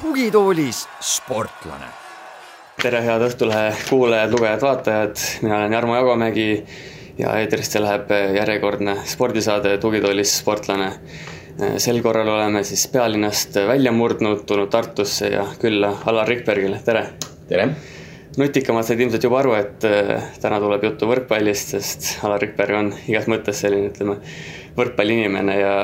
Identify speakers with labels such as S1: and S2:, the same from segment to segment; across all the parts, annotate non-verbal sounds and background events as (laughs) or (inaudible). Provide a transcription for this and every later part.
S1: tugitoolis sportlane.
S2: tere, head Õhtulehe kuulajad, lugejad, vaatajad, mina olen Jarmo Jagomägi ja eetrisse läheb järjekordne spordisaade Tugitoolis sportlane. Sel korral oleme siis pealinnast välja murdnud, tulnud Tartusse ja külla Alar Rikbergile, tere!
S3: tere!
S2: nutikamad said ilmselt juba aru, et äh, täna tuleb juttu võrkpallist, sest Alar Rikberg on igas mõttes selline, ütleme, võrkpalliinimene ja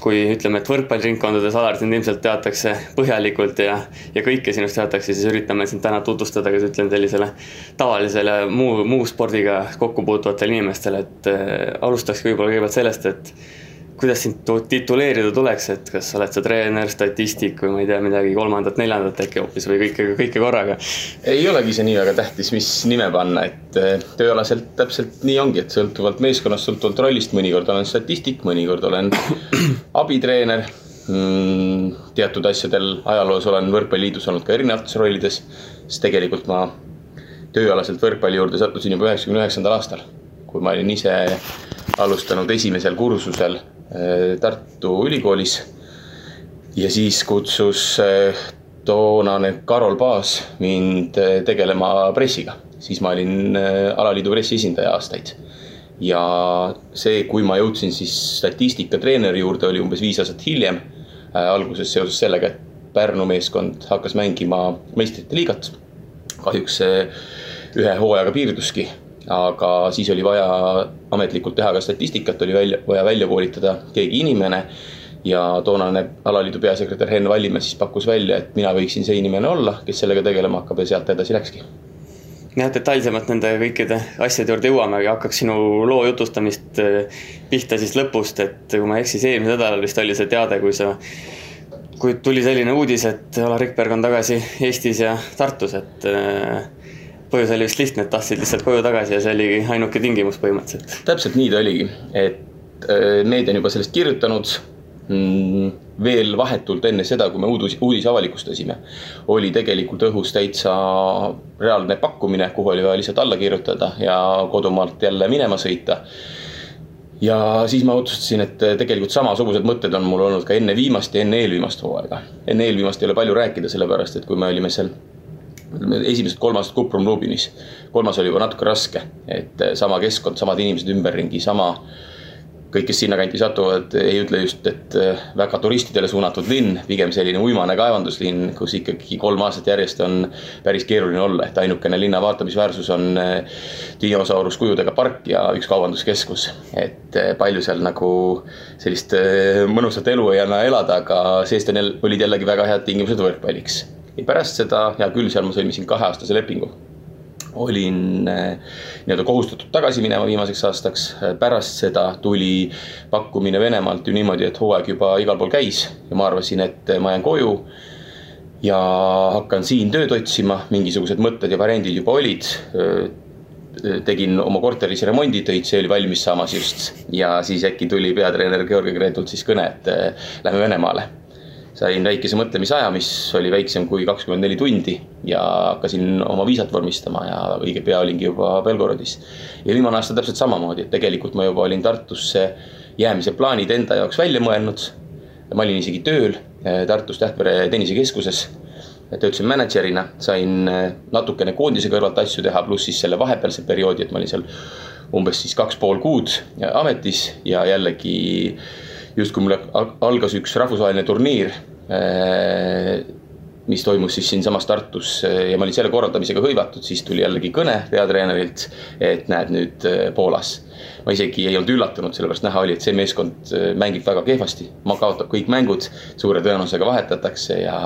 S2: kui ütleme, et võrkpalliringkondades Alar sind ilmselt teatakse põhjalikult ja, ja kõike sinust teatakse, siis üritame sind täna tutvustada ka ütleme sellisele tavalisele muu, muu spordiga kokku puutuvatele inimestele, et äh, alustakski võib-olla kõigepealt sellest, et kuidas sind tituleerida tuleks, et kas oled sa treener, statistik või ma ei tea, midagi kolmandat-neljandat äkki hoopis või kõike, kõike korraga?
S3: ei olegi see nii väga tähtis, mis nime panna, et eh, tööalaselt täpselt nii ongi, et sõltuvalt meeskonnast, sõltuvalt rollist, mõnikord olen statistik, mõnikord olen (clears throat) abitreener mm,. teatud asjadel ajaloos olen Võrkpalliliidus olnud ka erinevates rollides, sest tegelikult ma tööalaselt võrkpalli juurde sattusin juba üheksakümne üheksandal aastal, kui ma olin ise alustanud esimesel kursusel Tartu Ülikoolis. ja siis kutsus äh, toonane Karol Paas mind äh, tegelema pressiga, siis ma olin alaliidu pressiesindaja aastaid. ja see, kui ma jõudsin siis statistikatreeneri juurde, oli umbes viis aastat hiljem. alguses seoses sellega, et Pärnu meeskond hakkas mängima meistrite liigat. kahjuks see ühe hooajaga piirduski aga siis oli vaja ametlikult teha ka statistikat, oli välja, vaja välja koolitada keegi inimene. ja toonane alaliidu peasekretär Henn Vallimäe siis pakkus välja, et mina võiksin see inimene olla, kes sellega tegelema hakkab ja sealt edasi läkski
S2: jah, detailsemalt nende kõikide asjade juurde jõuame, aga hakkaks sinu loo jutustamist äh, pihta siis lõpust, et kui ma ei eksi, siis eelmisel nädalal vist oli see teade, kui sa, kui tuli selline uudis, et Alar Rikberg on tagasi Eestis ja Tartus, et äh, põhjus oli vist lihtne, et tahtsid lihtsalt koju tagasi ja see oligi ainuke tingimus põhimõtteliselt.
S3: täpselt nii ta oligi, et äh, meedia on juba sellest kirjutanud mm, veel vahetult enne seda, kui me uudis, uudise avalikustasime, oli tegelikult õhus täitsa reaalne pakkumine, kuhu oli vaja lihtsalt alla kirjutada ja kodumaalt jälle minema sõita. ja siis ma otsustasin, et tegelikult samasugused mõtted on mul olnud ka enne viimast ja enne eelviimast hooaega. enne eelviimast ei ole palju rääkida, sellepärast et kui me olime seal esimesed kolm aastat Kuprum Lubinis. kolmas oli juba natuke raske, et eh, sama keskkond, samad inimesed ümberringi, sama. kõik, kes sinnakanti satuvad, ei ütle just, et eh, väga turistidele suunatud linn, pigem selline uimane kaevanduslinn, kus ikkagi kolm aastat järjest on päris keeruline olla, et ainukene linna vaatamisväärsus on eh, dinosaurus kujudega park ja üks kaubanduskeskus. et palju seal nagu sellist mõnusat elu ei anna elada, aga seest on jälle, olid jällegi väga head tingimused võrkpalliks ja pärast seda, hea küll, seal ma sõlmisin kaheaastase lepingu. olin eh, nii-öelda kohustatud tagasi minema viimaseks aastaks, pärast seda tuli pakkumine Venemaalt ju niimoodi, et hooaeg juba igal pool käis ja ma arvasin, et ma jään koju ja hakkan siin tööd otsima, mingisugused mõtted ja variandid juba olid. tegin oma korteris remonditöid, see oli valmis saamas just ja siis äkki tuli peatreener Georgi Gretult siis kõne, et lähme Venemaale sain väikese mõtlemisaja, mis oli väiksem kui kakskümmend neli tundi ja hakkasin oma viisat vormistama ja õige pea olingi juba Belgorodis. ja viimane aasta täpselt samamoodi, et tegelikult ma juba olin Tartusse jäämise plaanid enda jaoks välja mõelnud. ma olin isegi tööl eh, Tartus Tähtvere tennisekeskuses. töötasin mänedžerina, sain eh, natukene koondise kõrvalt asju teha, pluss siis selle vahepealse perioodi, et ma olin seal umbes siis kaks pool kuud ametis ja jällegi justkui mul algas üks rahvusvaheline turniir, äh, mis toimus siis siinsamas Tartus äh, ja ma olin selle korraldamisega hõivatud, siis tuli jällegi kõne peatreenerilt, et näed nüüd äh, Poolas. ma isegi ei olnud üllatunud, sellepärast näha oli, et see meeskond mängib väga kehvasti, kaotab kõik mängud, suure tõenäosusega vahetatakse ja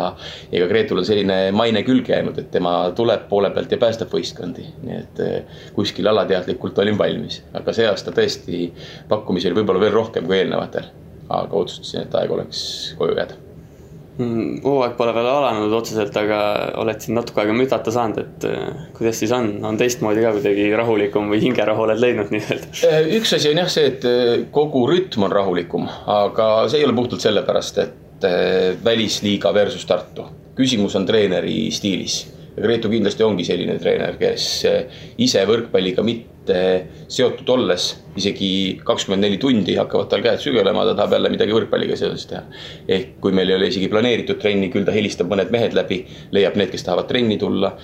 S3: ega Gretul on selline maine külge jäänud, et tema tuleb poole pealt ja päästab võistkondi, nii et kuskil alateadlikult olin valmis, aga see aasta tõesti pakkumisi oli võib-olla veel rohkem kui eelnevatel aga otsustasin, et aeg oleks koju jääda
S2: mm, hooaeg pole veel alanud otseselt, aga oled siin natuke aega mütata saanud, et äh, kuidas siis on, on teistmoodi ka kuidagi rahulikum või hingerahu oled leidnud nii-öelda?
S3: Äh, üks asi on jah see, et äh, kogu rütm on rahulikum, aga see ei ole puhtalt sellepärast, et välisliiga versus Tartu. küsimus on treeneri stiilis. Gretu kindlasti ongi selline treener, kes ise võrkpalliga mitte seotud olles isegi kakskümmend neli tundi hakkavad tal käed sügelema, ta tahab jälle midagi võrkpalliga seoses teha. ehk kui meil ei ole isegi planeeritud trenni, küll ta helistab mõned mehed läbi, leiab need, kes tahavad trenni tulla.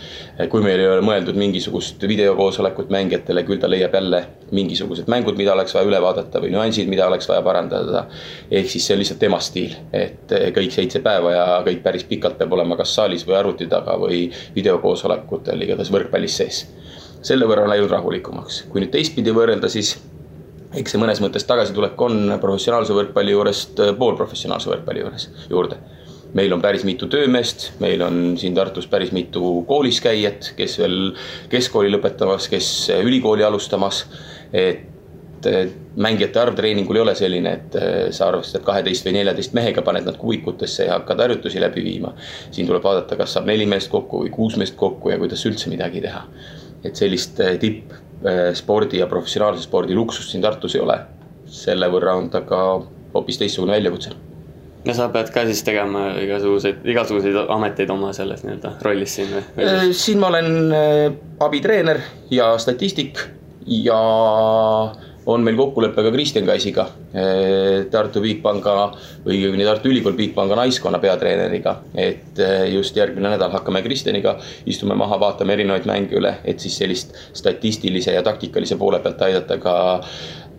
S3: kui meil ei ole mõeldud mingisugust videokoosolekut mängijatele, küll ta leiab jälle mingisugused mängud, mida oleks vaja üle vaadata või nüansid, mida oleks vaja parandada. ehk siis see on lihtsalt tema stiil, et kõik seitse päeva ja kõik päris pikalt peab olema kas saalis või arvuti taga või videokoosolekutel, igatahes võrkpallis sees selle võrra läinud rahulikumaks. kui nüüd teistpidi võrrelda, siis eks see mõnes mõttes tagasitulek on professionaalse võrkpalli juurest äh, poolprofessionaalse võrkpalli juures, juurde. meil on päris mitu töömeest, meil on siin Tartus päris mitu koolis käijat, kes veel keskkooli lõpetamas, kes äh, ülikooli alustamas. et äh, mängijate arv treeningul ei ole selline, et sa arvestad kaheteist või neljateist mehega, paned nad kuuikutesse ja hakkad harjutusi läbi viima. siin tuleb vaadata, kas saab neli meest kokku või kuus meest kokku ja kuidas üldse midagi teha. Et sellist tipp Äh, spordi ja professionaalse spordi luksust siin Tartus ei ole. selle võrra on ta ka hoopis teistsugune väljakutse.
S2: no sa pead ka siis tegema igasuguseid, igasuguseid ameteid oma selles nii-öelda rollis siin või?
S3: Äh, siin ma olen abitreener ja statistik ja on meil kokkulepe ka Kristjan Kaisiga, eh, Tartu Bigpanga või õigemini Tartu Ülikooli Bigpanga naiskonna peatreeneriga. et eh, just järgmine nädal hakkame Kristjaniga, istume maha, vaatame erinevaid mänge üle, et siis sellist statistilise ja taktikalise poole pealt aidata ka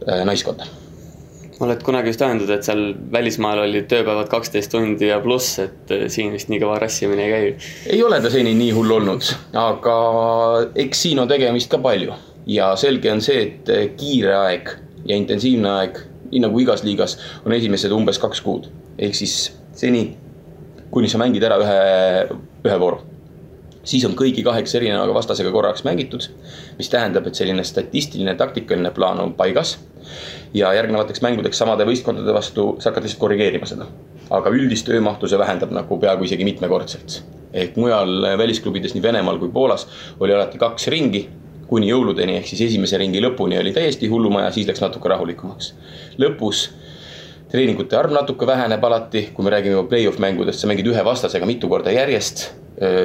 S3: eh, naiskonda
S2: oled kunagi vist öelnud, et seal välismaal olid tööpäevad kaksteist tundi ja pluss, et siin vist nii kõva rassimine ei käi?
S3: ei ole ta seni nii hull olnud, aga eks siin on tegemist ka palju ja selge on see, et eh, kiire aeg ja intensiivne aeg, nii nagu igas liigas, on esimesed umbes kaks kuud. ehk siis seni, kuni sa mängid ära ühe, ühe vooru. siis on kõigi kaheksa erineva vastasega korraks mängitud, mis tähendab, et selline statistiline, taktikaline plaan on paigas. ja järgnevateks mängudeks samade võistkondade vastu sa hakkad lihtsalt korrigeerima seda. aga üldist töömahtu see vähendab nagu peaaegu isegi mitmekordselt ehk mujal välisklubides nii Venemaal kui Poolas oli alati kaks ringi kuni jõuludeni, ehk siis esimese ringi lõpuni oli täiesti hullumaja, siis läks natuke rahulikumaks. lõpus treeningute arv natuke väheneb alati, kui me räägime play-off mängudest, sa mängid ühe vastasega mitu korda järjest.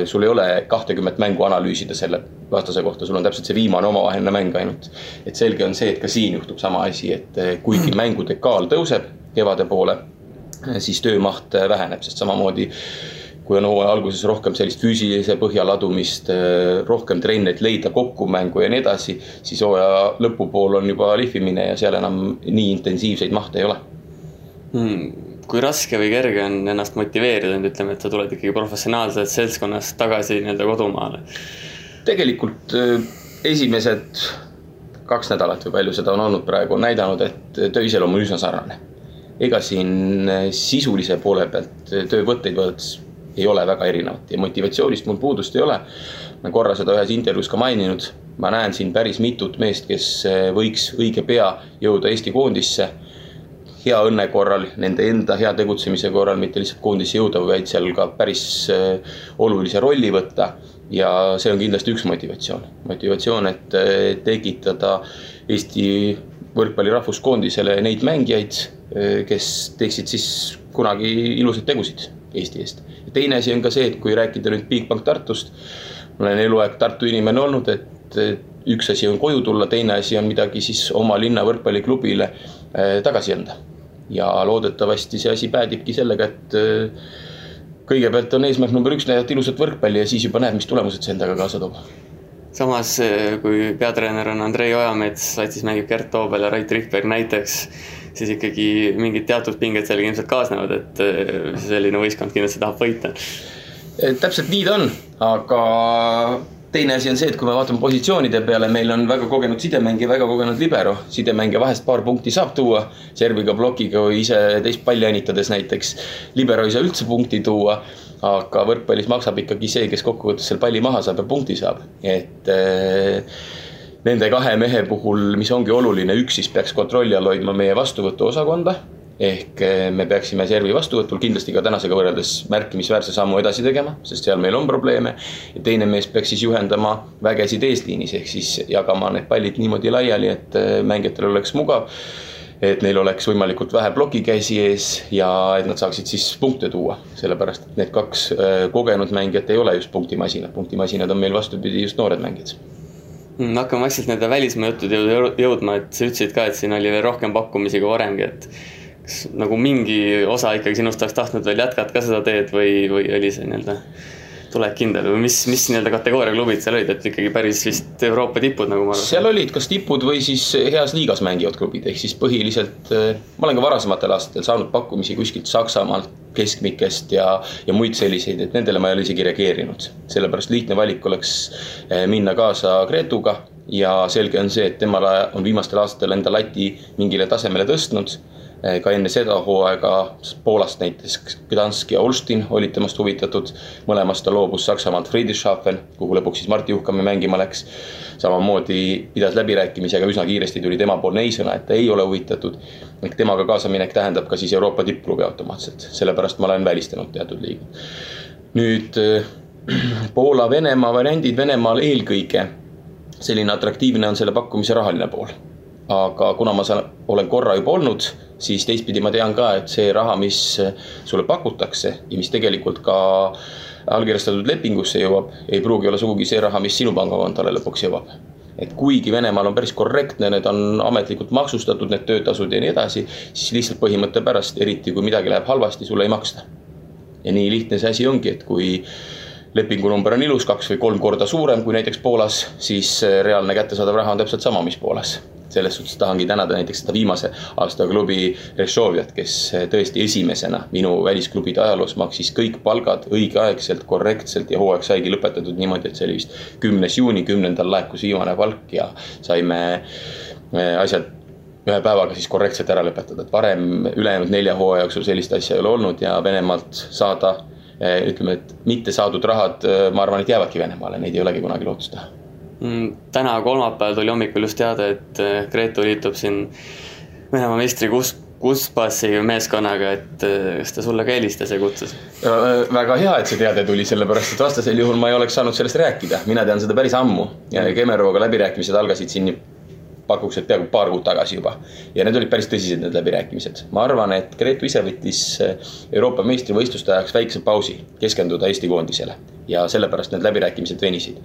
S3: sul ei ole kahtekümmet mängu analüüsida selle vastase kohta, sul on täpselt see viimane omavaheline mäng ainult. et selge on see, et ka siin juhtub sama asi, et kuigi mängude kaal tõuseb kevade poole, siis töömaht väheneb, sest samamoodi kui on hooaja alguses rohkem sellist füüsilise põhja ladumist, äh, rohkem trenne, et leida kokkumängu ja nii edasi, siis hooaja lõpupool on juba lihvimine ja seal enam nii intensiivseid mahte ei ole
S2: hmm kui raske või kerge on ennast motiveerida, nüüd ütleme, et sa tuled ikkagi professionaalsest seltskonnast tagasi nii-öelda kodumaale?
S3: tegelikult äh, esimesed kaks nädalat või palju seda on olnud praegu, on näidanud, et töö iseloom on üsna sarnane. ega siin äh, sisulise poole pealt töövõtteid vaadates ei ole väga erinevat ja motivatsioonist mul puudust ei ole. ma korra seda ühes intervjuus ka maininud, ma näen siin päris mitut meest, kes eh, võiks õige pea jõuda Eesti koondisse. hea õnne korral, nende enda hea tegutsemise korral, mitte lihtsalt koondisse jõuda, vaid seal ka päris eh, olulise rolli võtta. ja see on kindlasti üks motivatsioon, motivatsioon, et eh, tekitada Eesti võrkpalli rahvuskoondisele neid mängijaid, kes teeksid siis kunagi ilusaid tegusid Eesti eest. Teine asi on ka see, et kui rääkida nüüd Bigbank Tartust, ma olen eluaeg Tartu inimene olnud, et üks asi on koju tulla, teine asi on midagi siis oma linna võrkpalliklubile äh, tagasi anda. ja loodetavasti see asi päädibki sellega, et äh, kõigepealt on eesmärk number üks näidata ilusat võrkpalli ja siis juba näed, mis tulemused see endaga kaasa toob.
S2: Samas, äh, kui peatreener on Andrei Ojamets, satsis mängib Gert Toobel ja Rait Rikberg näiteks siis ikkagi mingid teatud pinged sellega ilmselt kaasnevad, et eh, selline võistkond kindlasti tahab võita.
S3: täpselt nii ta on, aga teine asi on see, et kui me vaatame positsioonide peale, meil on väga kogenud sidemängija, väga kogenud libero. sidemängija vahest paar punkti saab tuua, serviga, plokiga või ise teist palli äänitades näiteks. libero ei saa üldse punkti tuua, aga võrkpallis maksab ikkagi see, kes kokkuvõttes selle palli maha saab ja punkti saab, et äh, nende kahe mehe puhul, mis ongi oluline, üks siis peaks kontrolli all hoidma meie vastuvõtuosakonda. ehk eh, me peaksime servi vastuvõtul kindlasti ka tänasega võrreldes märkimisväärse sammu edasi tegema, sest seal meil on probleeme. ja teine mees peaks siis juhendama vägesid eesliinis ehk siis jagama need pallid niimoodi laiali, et eh, mängijatel oleks mugav et neil oleks võimalikult vähe plokikäsi ees ja et nad saaksid siis punkte tuua, sellepärast et need kaks äh, kogenud mängijat ei ole just punktimasinad, punktimasinad on meil vastupidi just noored mängijad
S2: mm, hakkame vaikselt nende välismaa juttude juurde jõudma, et sa ütlesid ka, et siin oli veel rohkem pakkumisi kui varemgi, et kas nagu mingi osa ikkagi sinust oleks tahtnud veel jätkata ka seda teed või, või oli see nii-öelda tulek kindel või mis, mis nii-öelda kategooria klubid seal olid, et ikkagi päris vist Euroopa tipud, nagu ma
S3: arvan? seal olid kas tipud või siis heas liigas mängivad klubid, ehk siis põhiliselt eh, ma olen ka varasematel aastatel saanud pakkumisi kuskilt Saksamaalt, keskmikest ja, ja muid selliseid, et nendele ma ei ole isegi reageerinud. sellepärast lihtne valik oleks eh, minna kaasa Gretuga ja selge on see, et tema on viimastel aastatel enda lati mingile tasemele tõstnud Eh, ka enne seda hooaega Poolast näiteks Gdansk ja Olsztyn olid temast huvitatud. mõlemast ta loobus Saksamaalt Friedrichshafen, kuhu lõpuks siis Martti Juhkami mängima läks. samamoodi pidas läbirääkimisi, aga üsna kiiresti tuli temapoolne ei-sõna, et ta ei ole huvitatud. ehk temaga kaasaminek tähendab ka siis Euroopa tippklubi automaatselt, sellepärast ma olen välistanud teatud liigid. nüüd eh, (clears throat) Poola-Venemaa variandid Venemaal eelkõige selline atraktiivne on selle pakkumise rahaline pool aga kuna ma saan, olen korra juba olnud, siis teistpidi ma tean ka, et see raha, mis sulle pakutakse ja mis tegelikult ka allkirjastatud lepingusse jõuab, ei pruugi olla sugugi see raha, mis sinu pangakontole lõpuks jõuab. et kuigi Venemaal on päris korrektne, need on ametlikult maksustatud, need töötasud ja nii edasi, siis lihtsalt põhimõtte pärast, eriti kui midagi läheb halvasti, sulle ei maksta. ja nii lihtne see asi ongi, et kui lepingunumber on ilus, kaks või kolm korda suurem kui näiteks Poolas, siis reaalne kättesaadav raha on täpselt sama, mis Poolas selles suhtes tahangi tänada näiteks seda viimase aasta klubi Rešoviat, kes tõesti esimesena minu välisklubide ajaloos maksis kõik palgad õigeaegselt, korrektselt ja hooaeg saigi lõpetatud niimoodi, et see oli vist kümnes juuni, kümnendal laekus viimane palk ja saime eh, asjad ühe päevaga siis korrektselt ära lõpetada, et varem ülejäänud nelja hooaja jooksul sellist asja ei ole olnud ja Venemaalt saada eh, ütleme, et mitte saadud rahad, eh, ma arvan, et jäävadki Venemaale, neid ei olegi kunagi lootust teha
S2: täna kolmapäeval tuli hommikul just teade, et äh, Gretu liitub siin Venemaa meistri Kus-, Kuspassi meeskonnaga, et äh, kas ta sulle ka helistas ja kutsus?
S3: Äh, väga hea, et see teade tuli, sellepärast et vastasel juhul ma ei oleks saanud sellest rääkida, mina tean seda päris ammu ja Kemerovaga läbirääkimised algasid siin pakuks, et peaaegu paar kuud tagasi juba. ja need olid päris tõsised, need läbirääkimised. ma arvan, et Gretu ise võttis Euroopa meistrivõistluste ajaks väikse pausi, keskenduda Eesti koondisele ja sellepärast need läbirääkimised venisid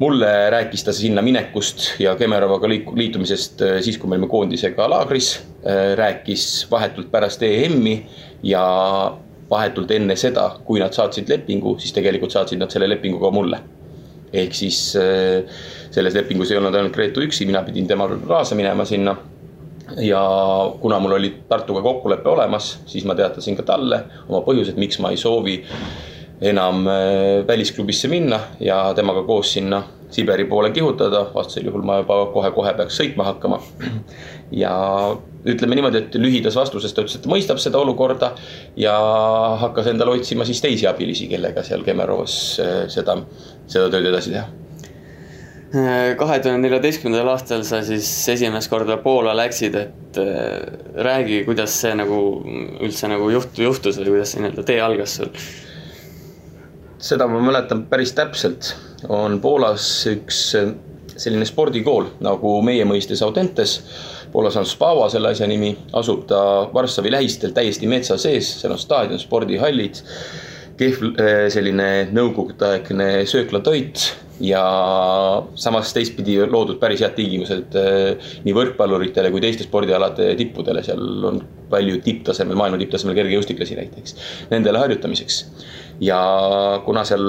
S3: mulle rääkis ta sinna minekust ja Kemerovaga liitumisest äh, siis, kui me olime koondisega laagris. Äh, rääkis vahetult pärast EM-i ja vahetult enne seda, kui nad saatsid lepingu, siis tegelikult saatsid nad selle lepingu ka mulle. ehk siis äh, selles lepingus ei olnud ainult Gretu üksi, mina pidin temaga kaasa minema sinna ja kuna mul oli Tartuga kokkulepe olemas, siis ma teatasin ka talle oma põhjused, miks ma ei soovi enam äh, välisklubisse minna ja temaga koos sinna Siberi poole kihutada, vastasel juhul ma juba kohe-kohe peaks sõitma hakkama. ja ütleme niimoodi, et lühidas vastuses ta ütles, et ta mõistab seda olukorda ja hakkas endale otsima siis teisi abilisi, kellega seal Kemerovas äh, seda, seda tööd edasi teha.
S2: Kahe tuhande neljateistkümnendal aastal sa siis esimest korda Poola läksid, et äh, räägi, kuidas see nagu üldse nagu juhtu, juhtus või kuidas see nii-öelda tee algas sul
S3: seda ma mäletan päris täpselt, on Poolas üks eh, selline spordikool nagu meie mõistes Audentes. Poolas on Spava selle asja nimi, asub ta Varssavi lähistel täiesti metsa sees, seal on staadion, spordihallid. kehv eh, selline nõukogudeaegne sööklatoit ja samas teistpidi loodud päris head tingimused eh, nii võrkpalluritele kui teiste spordialade tippudele, seal on palju tipptasemel, maailma tipptasemel kergejõustiklasi näiteks, nendele harjutamiseks ja kuna seal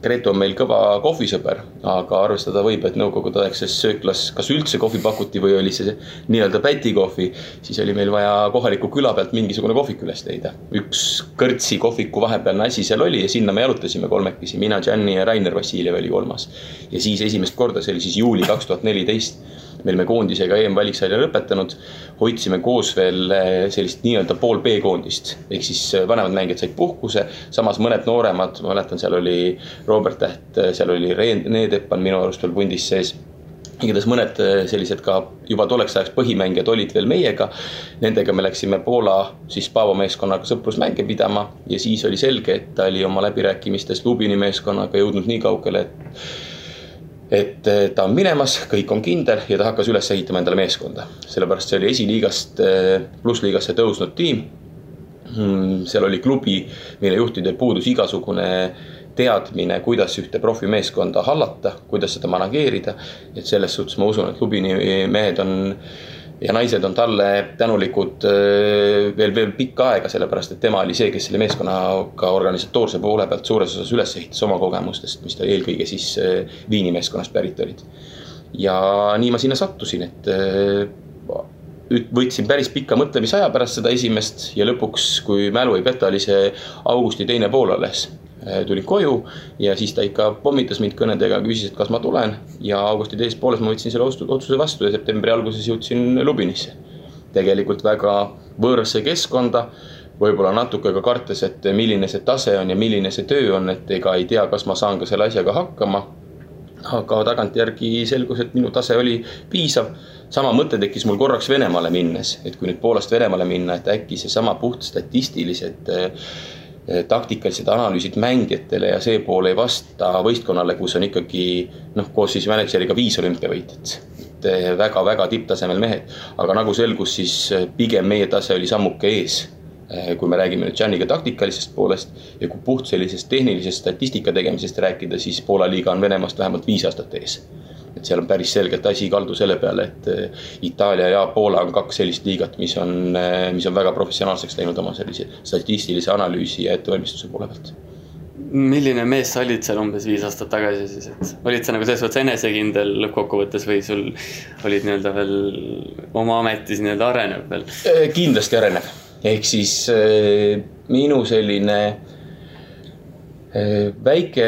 S3: Gretu on meil kõva kohvisõber, aga arvestada võib, et nõukogudeaegses sööklas kas üldse kohvi pakuti või oli see nii-öelda pätikohvi, siis oli meil vaja kohaliku küla pealt mingisugune kohvik üles leida. üks kõrtsi kohviku vahepealne asi seal oli ja sinna me jalutasime kolmekesi, mina, Gianni ja Rainer Vassiljev oli kolmas. ja siis esimest korda, see oli siis juuli kaks tuhat neliteist me olime koondisega EM-valiksarja lõpetanud, hoidsime koos veel eh, sellist nii-öelda pool B-koondist. ehk siis eh, vanemad mängijad said puhkuse, samas mõned nooremad, ma mäletan, seal oli Robert Täht, eh, seal oli Rene Teppan minu arust veel pundis sees igatahes mõned sellised ka juba tolleks ajaks põhimängijad olid veel meiega. Nendega me läksime Poola siis Paavo meeskonnaga sõprusmänge pidama ja siis oli selge, et ta oli oma läbirääkimistes Lubini meeskonnaga jõudnud nii kaugele, et et ta on minemas, kõik on kindel ja ta hakkas üles ehitama endale meeskonda. sellepärast see oli esiliigast plussliigasse tõusnud tiim. Hmm, seal oli klubi, mille juhtidel puudus igasugune teadmine, kuidas ühte profimeeskonda hallata, kuidas seda manageerida. et selles suhtes ma usun, et klubi mehed on ja naised on talle tänulikud äh, veel, veel pikka aega, sellepärast et tema oli see, kes selle meeskonnaga organisatoorse poole pealt suures osas üles ehitas oma kogemustest, mis ta eelkõige siis äh, Viini meeskonnast pärit olid. ja nii ma sinna sattusin, et äh, võtsin päris pika mõtlemisaja pärast seda esimest ja lõpuks, kui mälu ei peta, oli see augusti teine pool alles tulin koju ja siis ta ikka pommitas mind kõnedega, küsis, et kas ma tulen ja augusti teises pooles ma võtsin selle otsuse vastu ja septembri alguses jõudsin Lubinisse. tegelikult väga võõrasse keskkonda, võib-olla natuke ka kartes, et milline see tase on ja milline see töö on, et ega ei tea, kas ma saan ka selle asjaga hakkama. aga tagantjärgi selgus, et minu tase oli piisav sama mõte tekkis mul korraks Venemaale minnes, et kui nüüd Poolast Venemaale minna, et äkki seesama puht statistilised äh, taktikalised analüüsid mängijatele ja see pool ei vasta võistkonnale, kus on ikkagi noh, koos siis mänedžeriga viis olümpiavõitjat. et väga-väga eh, tipptasemel mehed, aga nagu selgus, siis eh, pigem meie tase oli sammuke ees. kui me räägime nüüd Janiga taktikalisest poolest ja kui puht sellisest tehnilisest statistika tegemisest rääkida, siis Poola liiga on Venemaast vähemalt viis aastat ees et seal on päris selgelt asi kaldu selle peale, et eh, Itaalia ja Poola on kaks sellist liigat, mis on, eh, mis on väga professionaalseks läinud oma sellise statistilise analüüsi ja ettevalmistuse poole pealt
S2: milline mees sa olid seal umbes viis aastat tagasi siis, et olid sa nagu selles mõttes enesekindel lõppkokkuvõttes või sul olid nii-öelda veel oma ametis nii-öelda arenev veel?
S3: Eh, kindlasti arenev, ehk siis minu selline väike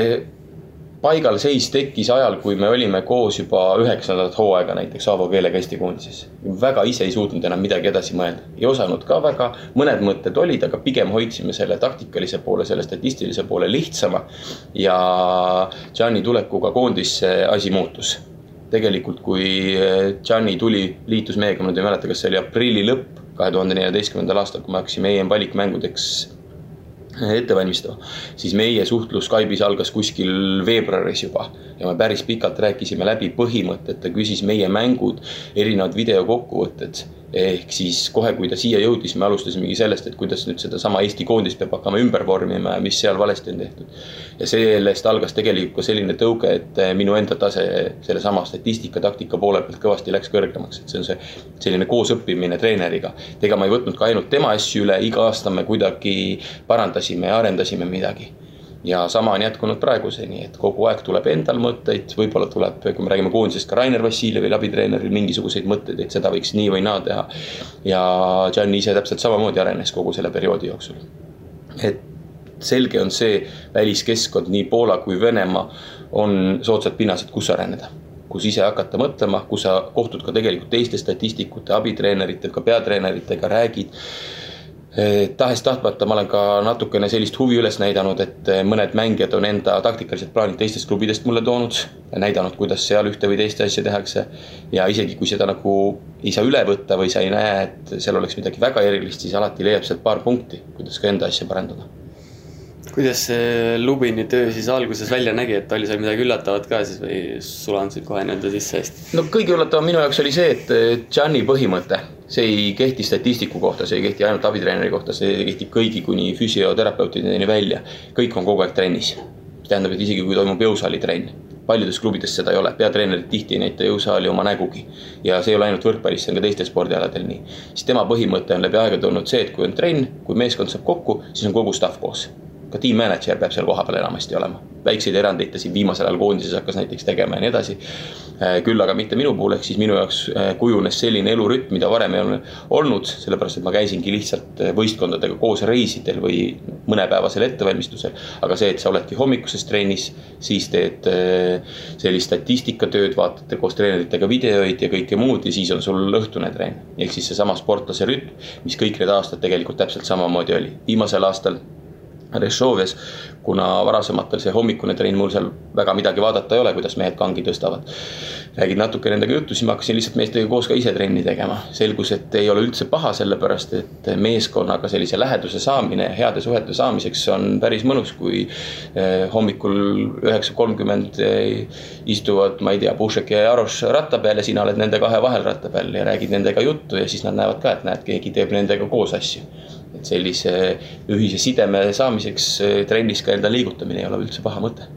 S3: paigalseis tekkis ajal, kui me olime koos juba üheksandat hooaega näiteks Aavo keelega Eesti koondises. väga ise ei suutnud enam midagi edasi mõelda, ei osanud ka väga, mõned mõtted olid, aga pigem hoidsime selle taktikalise poole, selle statistilise poole lihtsama. ja Gianni tulekuga koondisse asi muutus. tegelikult, kui Gianni tuli, liitus meiega, ma nüüd ei mäleta, kas see oli aprilli lõpp kahe tuhande neljateistkümnendal aastal, kui me hakkasime EM valikmängudeks ette valmistama, siis meie suhtlus Skype'is algas kuskil veebruaris juba ja me päris pikalt rääkisime läbi põhimõtted, ta küsis meie mängud, erinevad videokokkuvõtted ehk siis kohe, kui ta siia jõudis, me alustasimegi sellest, et kuidas nüüd sedasama Eesti koondist peab hakkama ümber vormima ja mis seal valesti on tehtud. ja sellest algas tegelikult ka selline tõuge, et minu enda tase sellesama statistika, taktika poole pealt kõvasti läks kõrgemaks, et see on see selline koosõppimine treeneriga. ega ma ei võtnud ka ainult tema asju üle, iga aasta me kuidagi parandasime ja arendasime midagi ja sama on jätkunud praeguseni, et kogu aeg tuleb endal mõtteid, võib-olla tuleb, kui me räägime koondisest, ka Rainer Vassiljevil, abitreeneril mingisuguseid mõtteid, et seda võiks nii või naa teha. ja Gianni ise täpselt samamoodi arenes kogu selle perioodi jooksul. et selge on see, väliskeskkond, nii Poola kui Venemaa on soodsad pinnased, kus areneda kus ise hakata mõtlema, kus sa kohtud ka tegelikult teiste statistikute, abitreeneritega, peatreeneritega, räägid tahes-tahtmata ma olen ka natukene sellist huvi üles näidanud, et eh, mõned mängijad on enda taktikalised plaanid teistest klubidest mulle toonud. näidanud, kuidas seal ühte või teist asja tehakse. ja isegi kui seda nagu ei saa üle võtta või sa ei näe, et seal oleks midagi väga erilist, siis alati leiab sealt paar punkti, kuidas ka enda asja parandada
S2: kuidas see Lubini töö siis alguses välja nägi, et oli seal midagi üllatavat ka siis või sulandusid kohe nii-öelda sisse hästi?
S3: no kõige üllatavam minu jaoks oli see, et Gianni põhimõte, see ei kehti statistiku kohta, see ei kehti ainult abitreeneri kohta, see kehtib kõigi kuni füsioterapeutideni välja. kõik on kogu aeg trennis. mis tähendab, et isegi kui toimub jõusaalitrenn, paljudes klubides seda ei ole, peatreenerid tihti ei näita jõusaali oma nägugi. ja see ei ole ainult võrkpallis, see on ka teistel spordialadel nii. siis tema põhimõte on läbi aegade olnud see, et kui on trenn, kui meeskond saab kokku, siis on kogu staff koos ka tiim mänedžer peab seal kohapeal enamasti olema. väikseid erandeid ta siin viimasel ajal koondises hakkas näiteks tegema ja nii edasi. Äh, küll aga mitte minu puhul, ehk siis minu jaoks äh, kujunes selline elurütm, mida varem ei ole olnud, sellepärast et ma käisingi lihtsalt äh, võistkondadega koos reisidel või mõnepäevasel ettevalmistusel. aga see, et sa oledki hommikuses trennis, siis teed sellist statistikatööd, vaatate koos treeneritega videoid ja kõike muud ja siis on sul õhtune trenn. ehk siis seesama sportlase rütm, mis kõik need aastad tegelikult täpselt samamoodi oli. viimasel aastal Rešovias, kuna varasematel see hommikune trenn mul seal väga midagi vaadata ei ole, kuidas mehed kangi tõstavad. räägid natuke nendega juttu, siis ma hakkasin lihtsalt meestega koos ka ise trenni tegema. selgus, et ei ole üldse paha, sellepärast et meeskonnaga sellise läheduse saamine, heade suhete saamiseks on päris mõnus, kui eh, hommikul üheksa kolmkümmend eh, istuvad, ma ei tea, Pušek ja Jaroš ratta peal ja sina oled nende kahe vahel ratta peal ja räägid nendega juttu ja siis nad näevad ka, et näed, keegi teeb nendega koos asju et sellise ühise sideme saamiseks eh, trennis ka enda liigutamine ei ole üldse paha mõte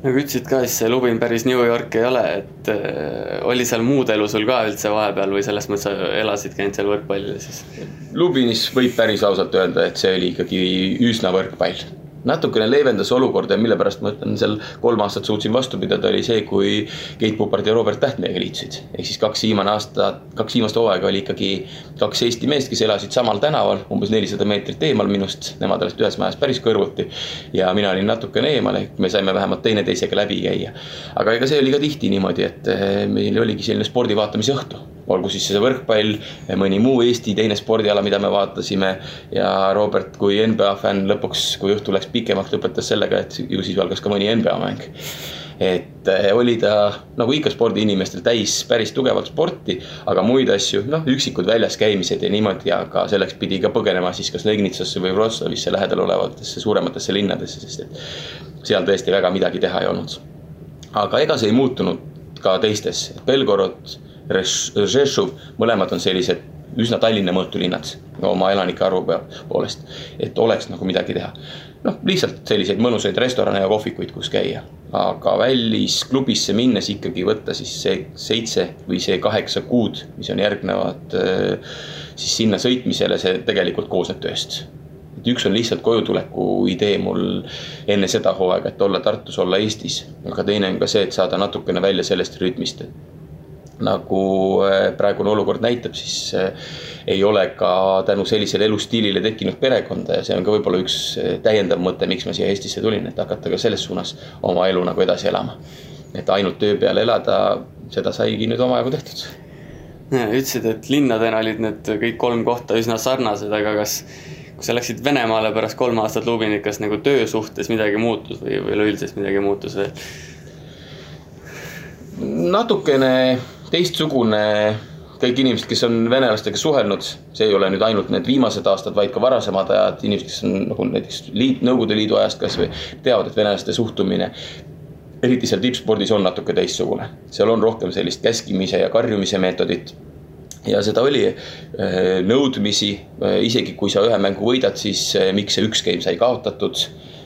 S2: nagu ütlesid ka, siis see Lubin päris New York ei ole, et äh, oli seal muud elu sul ka üldse vahepeal või selles mõttes elasidki ainult seal võrkpallil siis?
S3: Lubinis võib päris ausalt öelda, et see oli ikkagi üsna võrkpall natukene leevendas olukorda ja mille pärast ma ütlen, seal kolm aastat suutsin vastu pidada, oli see, kui Keit Pupart ja Robert Täht meiega liitusid. ehk siis kaks viimane aasta, kaks viimast hooaega oli ikkagi kaks Eesti meest, kes elasid samal tänaval, umbes nelisada meetrit eemal minust, nemad elasid ühes majas päris kõrvuti. ja mina olin natukene eemal, ehk me saime vähemalt teineteisega läbi käia. aga ega see oli ka tihti niimoodi, et eh, meil oligi selline spordi vaatamise õhtu olgu siis see võrkpall, mõni muu Eesti teine spordiala, mida me vaatasime. ja Robert kui NBA fänn lõpuks, kui õhtu läks pikemaks, lõpetas sellega, et ju siis algas ka mõni NBA mäng et eh, oli ta nagu ikka spordiinimestel täis päris tugevat sporti, aga muid asju, noh, üksikud väljas käimised ja niimoodi, aga selleks pidi ka põgenema siis kas Legnitsasse või Wroclawisse lähedal olevatesse suurematesse linnadesse, sest et seal tõesti väga midagi teha ei olnud. aga ega see ei muutunud ka teistes, Belgorod Rzešov, mõlemad on sellised üsna Tallinna mõõtu linnad oma elanike arvu poolest, et oleks nagu midagi teha. noh, lihtsalt selliseid mõnusaid restorane ja kohvikuid, kus käia, aga välisklubisse minnes ikkagi võtta siis see seitse või see kaheksa kuud, mis on järgnevad äh, siis sinna sõitmisele, see tegelikult koosneb tööst. Et üks on lihtsalt kojutuleku idee mul enne seda hooaega, et olla Tartus, olla Eestis, aga teine on ka see, et saada natukene välja sellest rütmist, et nagu äh, praegune olukord näitab, siis äh, ei ole ka tänu sellisele elustiilile tekkinud perekonda ja see on ka võib-olla üks äh, täiendav mõte, miks ma siia Eestisse tulin, et hakata ka selles suunas oma elu nagu edasi elama. et ainult töö peal elada, seda saigi nüüd omajagu tehtud.
S2: ütlesid, et linnadena olid need kõik kolm kohta üsna sarnased, aga kas kui sa läksid Venemaale pärast kolme aastat Lubinit, kas nagu töö suhtes midagi muutus või, või üleüldiselt midagi muutus veel?
S3: natukene teistsugune kõik inimesed, kes on venelastega suhelnud, see ei ole nüüd ainult need viimased aastad, vaid ka varasemad ajad, inimesed, kes on nagu näiteks liit, Nõukogude Liidu ajast kasvõi teavad, et venelaste suhtumine eriti seal tippspordis on natuke teistsugune, seal on rohkem sellist käskimise ja karjumise meetodit. ja seda oli äh, nõudmisi, äh, isegi kui sa ühe mängu võidad, siis äh, miks see üks game sai kaotatud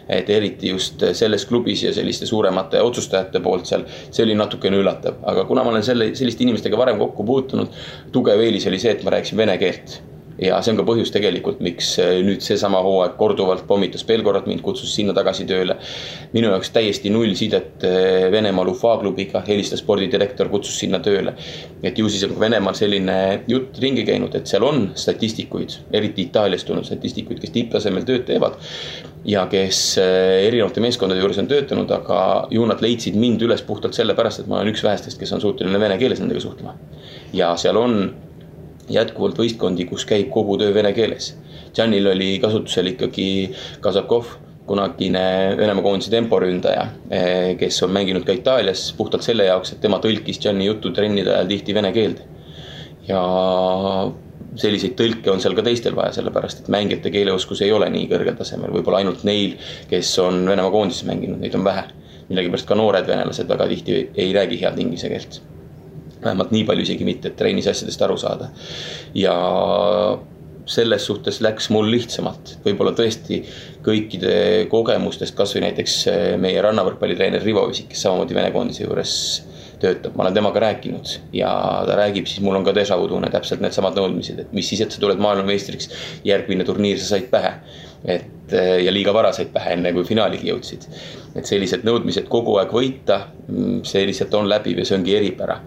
S3: et eriti just selles klubis ja selliste suuremate otsustajate poolt seal, see oli natukene üllatav, aga kuna ma olen selle, selliste inimestega varem kokku puutunud, tugev eelis oli see, et ma rääkisin vene keelt ja see on ka põhjus tegelikult, miks äh, nüüd seesama hooaeg korduvalt pommitas Belgorod mind, kutsus sinna tagasi tööle. minu jaoks täiesti null sidet äh, Venemaal UFA klubiga, helistas spordidirektor, kutsus sinna tööle. et ju siis on Venemaal selline jutt ringi käinud, et seal on statistikuid, eriti Itaaliast tulnud statistikuid, kes tipptasemel tööd teevad. ja kes äh, erinevate meeskondade juures on töötanud, aga ju nad leidsid mind üles puhtalt sellepärast, et ma olen üks vähestest, kes on suuteline vene keeles nendega suhtlema. ja seal on jätkuvalt võistkondi, kus käib kogu töö vene keeles. Janil oli kasutusel ikkagi Kazakov, kunagine Venemaa koondise temporündaja, eh, kes on mänginud ka Itaalias puhtalt selle jaoks, et tema tõlkis Jani juttu trennide ajal tihti vene keelde. ja selliseid tõlke on seal ka teistel vaja, sellepärast et mängijate keeleoskus ei ole nii kõrgel tasemel, võib-olla ainult neil, kes on Venemaa koondises mänginud, neid on vähe. millegipärast ka noored venelased väga tihti ei räägi head inglise keelt vähemalt nii palju isegi mitte, et trennis asjadest aru saada. ja selles suhtes läks mul lihtsamalt, võib-olla tõesti kõikide kogemustest, kasvõi näiteks eh, meie rannavõrkpallitreener Rivo Visik, kes samamoodi Vene koondise juures töötab, ma olen temaga rääkinud ja ta räägib, siis mul on ka déjà vu tunne, täpselt needsamad nõudmised, et mis siis, et sa tuled maailmameistriks, järgmine turniir sa said pähe. et eh, ja liiga vara said pähe, enne kui finaaligi jõudsid. et sellised nõudmised kogu aeg võita, mm, see lihtsalt on läbiv ja see ongi eripära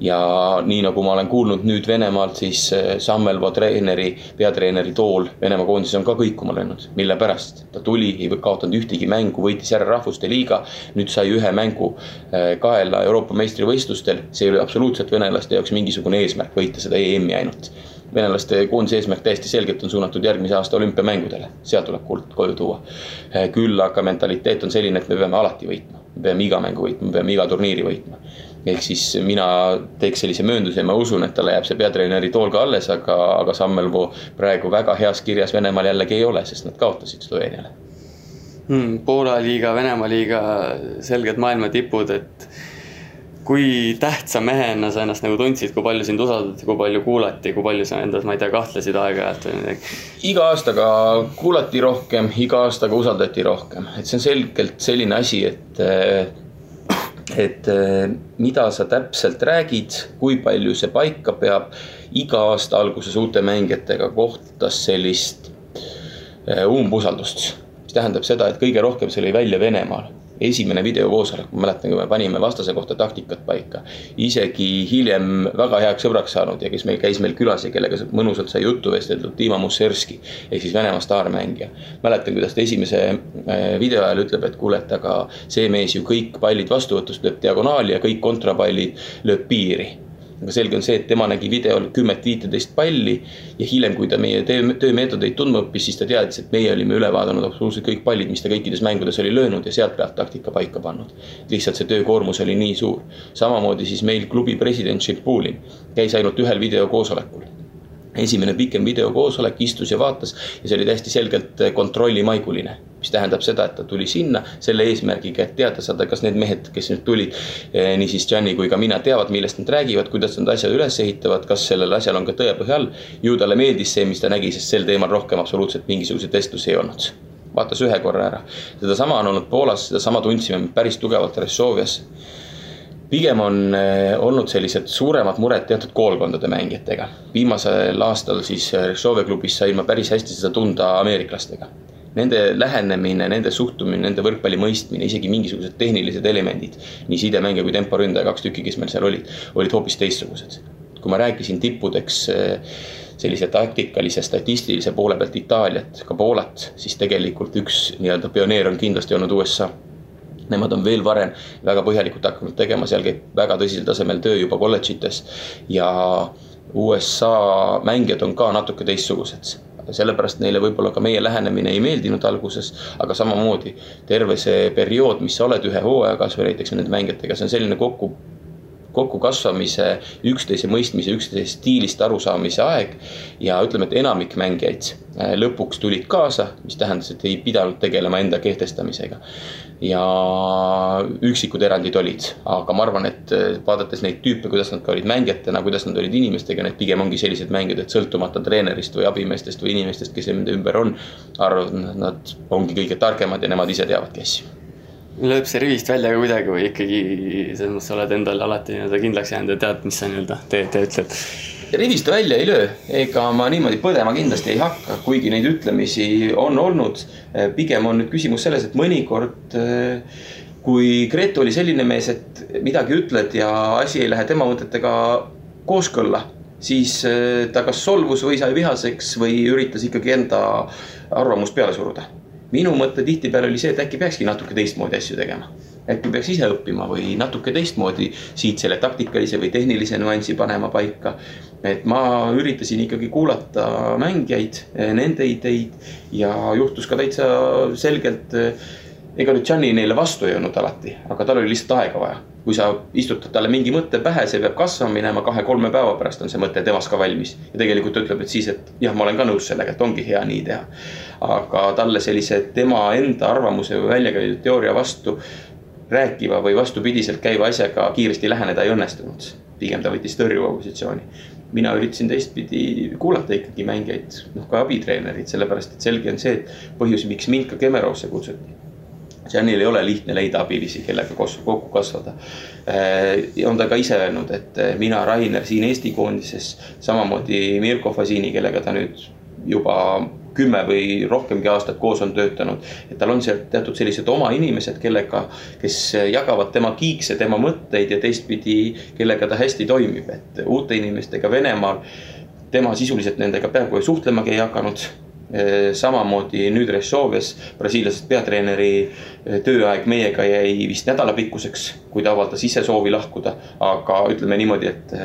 S3: ja nii nagu ma olen kuulnud nüüd Venemaalt, siis eh, Sammelvo treeneri, peatreeneri tool Venemaa koondises on ka kõikuma löönud. mille pärast? ta tuli, ei kaotanud ühtegi mängu, võitis ära rahvuste liiga. nüüd sai ühe mängu eh, kaela Euroopa meistrivõistlustel, see ei ole absoluutselt venelaste jaoks mingisugune eesmärk võita seda EM-i ainult venelaste koondise eesmärk täiesti selgelt on suunatud järgmise aasta olümpiamängudele, seal tuleb kuld koju tuua. küll aga mentaliteet on selline, et me peame alati võitma, me peame iga mängu võitma, me peame iga turniiri võitma ehk siis mina teeks sellise möönduse ja ma usun, et talle jääb see peatreeneri tool ka alles, aga, aga Sammelvoo praegu väga heas kirjas Venemaal jällegi ei ole, sest nad kaotasid Sloveeniale
S2: hmm,. Poola liiga, Venemaa liiga, selged maailma tipud, et kui tähtsa mehena sa ennast nagu tundsid, kui palju sind usaldati, kui palju kuulati, kui palju sa endas, ma ei tea, kahtlesid aeg-ajalt või midagi?
S3: iga aastaga kuulati rohkem, iga aastaga usaldati rohkem, et see on selgelt selline asi, et et mida sa täpselt räägid, kui palju see paika peab. iga aasta alguses uute mängijatega kohtas sellist umbusaldust, mis tähendab seda, et kõige rohkem see oli välja Venemaal esimene videokoosolek, ma mäletan, kui me panime vastase kohta taktikat paika. isegi hiljem väga heaks sõbraks saanud ja kes meil käis meil külas ja kellega mõnusalt sai juttu vesteldud, Dima Musserski. ehk siis Venemaa staarmängija. mäletan, kuidas ta esimese äh, video ajal ütleb, et kuule, et aga see mees ju kõik pallid vastuvõtust lööb diagonaali ja kõik kontrapallid lööb piiri aga selge on see, et tema nägi videol kümmet-viiteist palli ja hiljem, kui ta meie töö, töömeetodeid tundma õppis, siis ta teadis, et meie olime üle vaadanud absoluutselt kõik pallid, mis ta kõikides mängudes oli löönud ja sealt pealt taktika paika pannud. lihtsalt see töökoormus oli nii suur. samamoodi siis meil klubi president Šipulin käis ainult ühel videokoosolekul esimene pikem videokoosolek, istus ja vaatas ja see oli täiesti selgelt kontrollimaiguline mis tähendab seda, et ta tuli sinna selle eesmärgiga, et teada saada, kas need mehed, kes nüüd tulid, eh, niisiis Gianni kui ka mina, teavad, millest nad räägivad, kuidas nad asja üles ehitavad, kas sellel asjal on ka tõepõhi all. ju talle meeldis see, mis ta nägi, sest sel teemal rohkem absoluutselt mingisuguseid vestlusi ei olnud. vaatas ühe korra ära, sedasama on olnud Poolas, sedasama tundsime päris tugevalt Ressovias pigem on eh, olnud sellised suuremad mured teatud koolkondade mängijatega. viimasel aastal siis Rešove klubis sain ma päris hästi seda tunda ameeriklastega nende lähenemine, nende suhtumine, nende võrkpalli mõistmine, isegi mingisugused tehnilised elemendid, nii sidemängija kui temporündaja, kaks tükki, kes meil seal olid, olid hoopis teistsugused. kui ma rääkisin tippudeks eh, sellise taktikalise, statistilise poole pealt Itaaliat, ka Poolat, siis tegelikult üks nii-öelda pioneer on kindlasti olnud USA Nemad on veel varem väga põhjalikult hakanud tegema, seal käib väga tõsisel tasemel töö juba kolledžites ja USA mängijad on ka natuke teistsugused sellepärast neile võib-olla ka meie lähenemine ei meeldinud alguses, aga samamoodi terve see periood, mis sa oled ühe hooaja kasvõi näiteks nende mängijatega, see on selline kokku kokkukasvamise, üksteise mõistmise, üksteise stiilist arusaamise aeg. ja ütleme, et enamik mängijaid lõpuks tulid kaasa, mis tähendas, et ei pidanud tegelema enda kehtestamisega. Ja üksikud erandid olid, aga ma arvan, et äh, vaadates neid tüüpe, kuidas nad ka olid mängijatena, kuidas nad olid inimestega, need pigem ongi sellised mängijad, et sõltumata treenerist või abimeestest või inimestest, kes nende ümber on. arvavad, nad ongi kõige targemad ja nemad ise teavadki asju
S2: lööb see rivist välja ka kuidagi või ikkagi selles mõttes oled endale alati nii-öelda kindlaks jäänud ja tead, mis sa nii-öelda teed ja ütled?
S3: Rivist välja ei löö, ega ma niimoodi põdema kindlasti ei hakka, kuigi neid ütlemisi on olnud. pigem on nüüd küsimus selles, et mõnikord kui Gretu oli selline mees, et midagi ütled ja asi ei lähe tema mõtetega kooskõlla, siis ta kas solvus või sai vihaseks või üritas ikkagi enda arvamust peale suruda minu mõte tihtipeale oli see, et äkki peakski natuke teistmoodi asju tegema. äkki peaks ise õppima või natuke teistmoodi siit selle taktikalise või tehnilise nüansi panema paika. Et ma üritasin ikkagi kuulata mängijaid, nende ideid ja juhtus ka täitsa selgelt. ega nüüd Gianni neile vastu ei olnud alati, aga tal oli lihtsalt aega vaja kui sa istutad talle mingi mõte pähe, see peab kasvama minema, kahe-kolme päeva pärast on see mõte temas ka valmis. ja tegelikult ta ütleb, et siis, et jah, ma olen ka nõus sellega, et ongi hea nii teha. aga talle sellise tema enda arvamuse või välja käidud teooria vastu rääkiva või vastupidiselt käiva asjaga kiiresti läheneda ei õnnestunud. pigem ta võttis tõrjuva positsiooni. Mina üritasin teistpidi kuulata ikkagi mängijaid, noh ka abitreenerid, sellepärast et selge on see, et põhjus, miks mind ka Kemerosse kutsuti Janil ei ole lihtne leida abilisi, kellega kokku kasvada. Äh, on ta ka ise öelnud, et äh, mina, Rainer siin Eesti koondises, samamoodi Mirko Fasini, kellega ta nüüd juba kümme või rohkemgi aastat koos on töötanud. et tal on seal teatud sellised oma inimesed, kellega, kes jagavad tema kiikse, tema mõtteid ja teistpidi, kellega ta hästi toimib, et uute inimestega Venemaal. tema sisuliselt nendega peaaegu suhtlemagi ei hakanud samamoodi nüüd Rešovias, brasiillasest peatreeneri tööaeg meiega jäi vist nädalapikkuseks, kui ta avaldas ise soovi lahkuda. aga ütleme niimoodi, et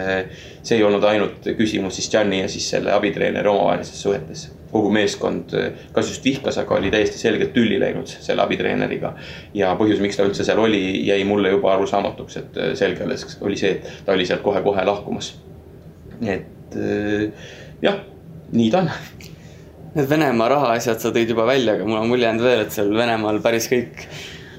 S3: see ei olnud ainult küsimus siis Gianni ja siis selle abitreeneri omavahelistes suhetes kogu meeskond kas just vihkas, aga oli täiesti selgelt tülli läinud selle abitreeneriga. ja põhjus, miks ta üldse seal oli, jäi mulle juba arusaamatuks, et selge oli see, et ta oli sealt kohe-kohe lahkumas. et jah, nii ta on.
S2: Need Venemaa rahaasjad sa tõid juba välja, aga mul on mulje jäänud veel, et seal Venemaal päris kõik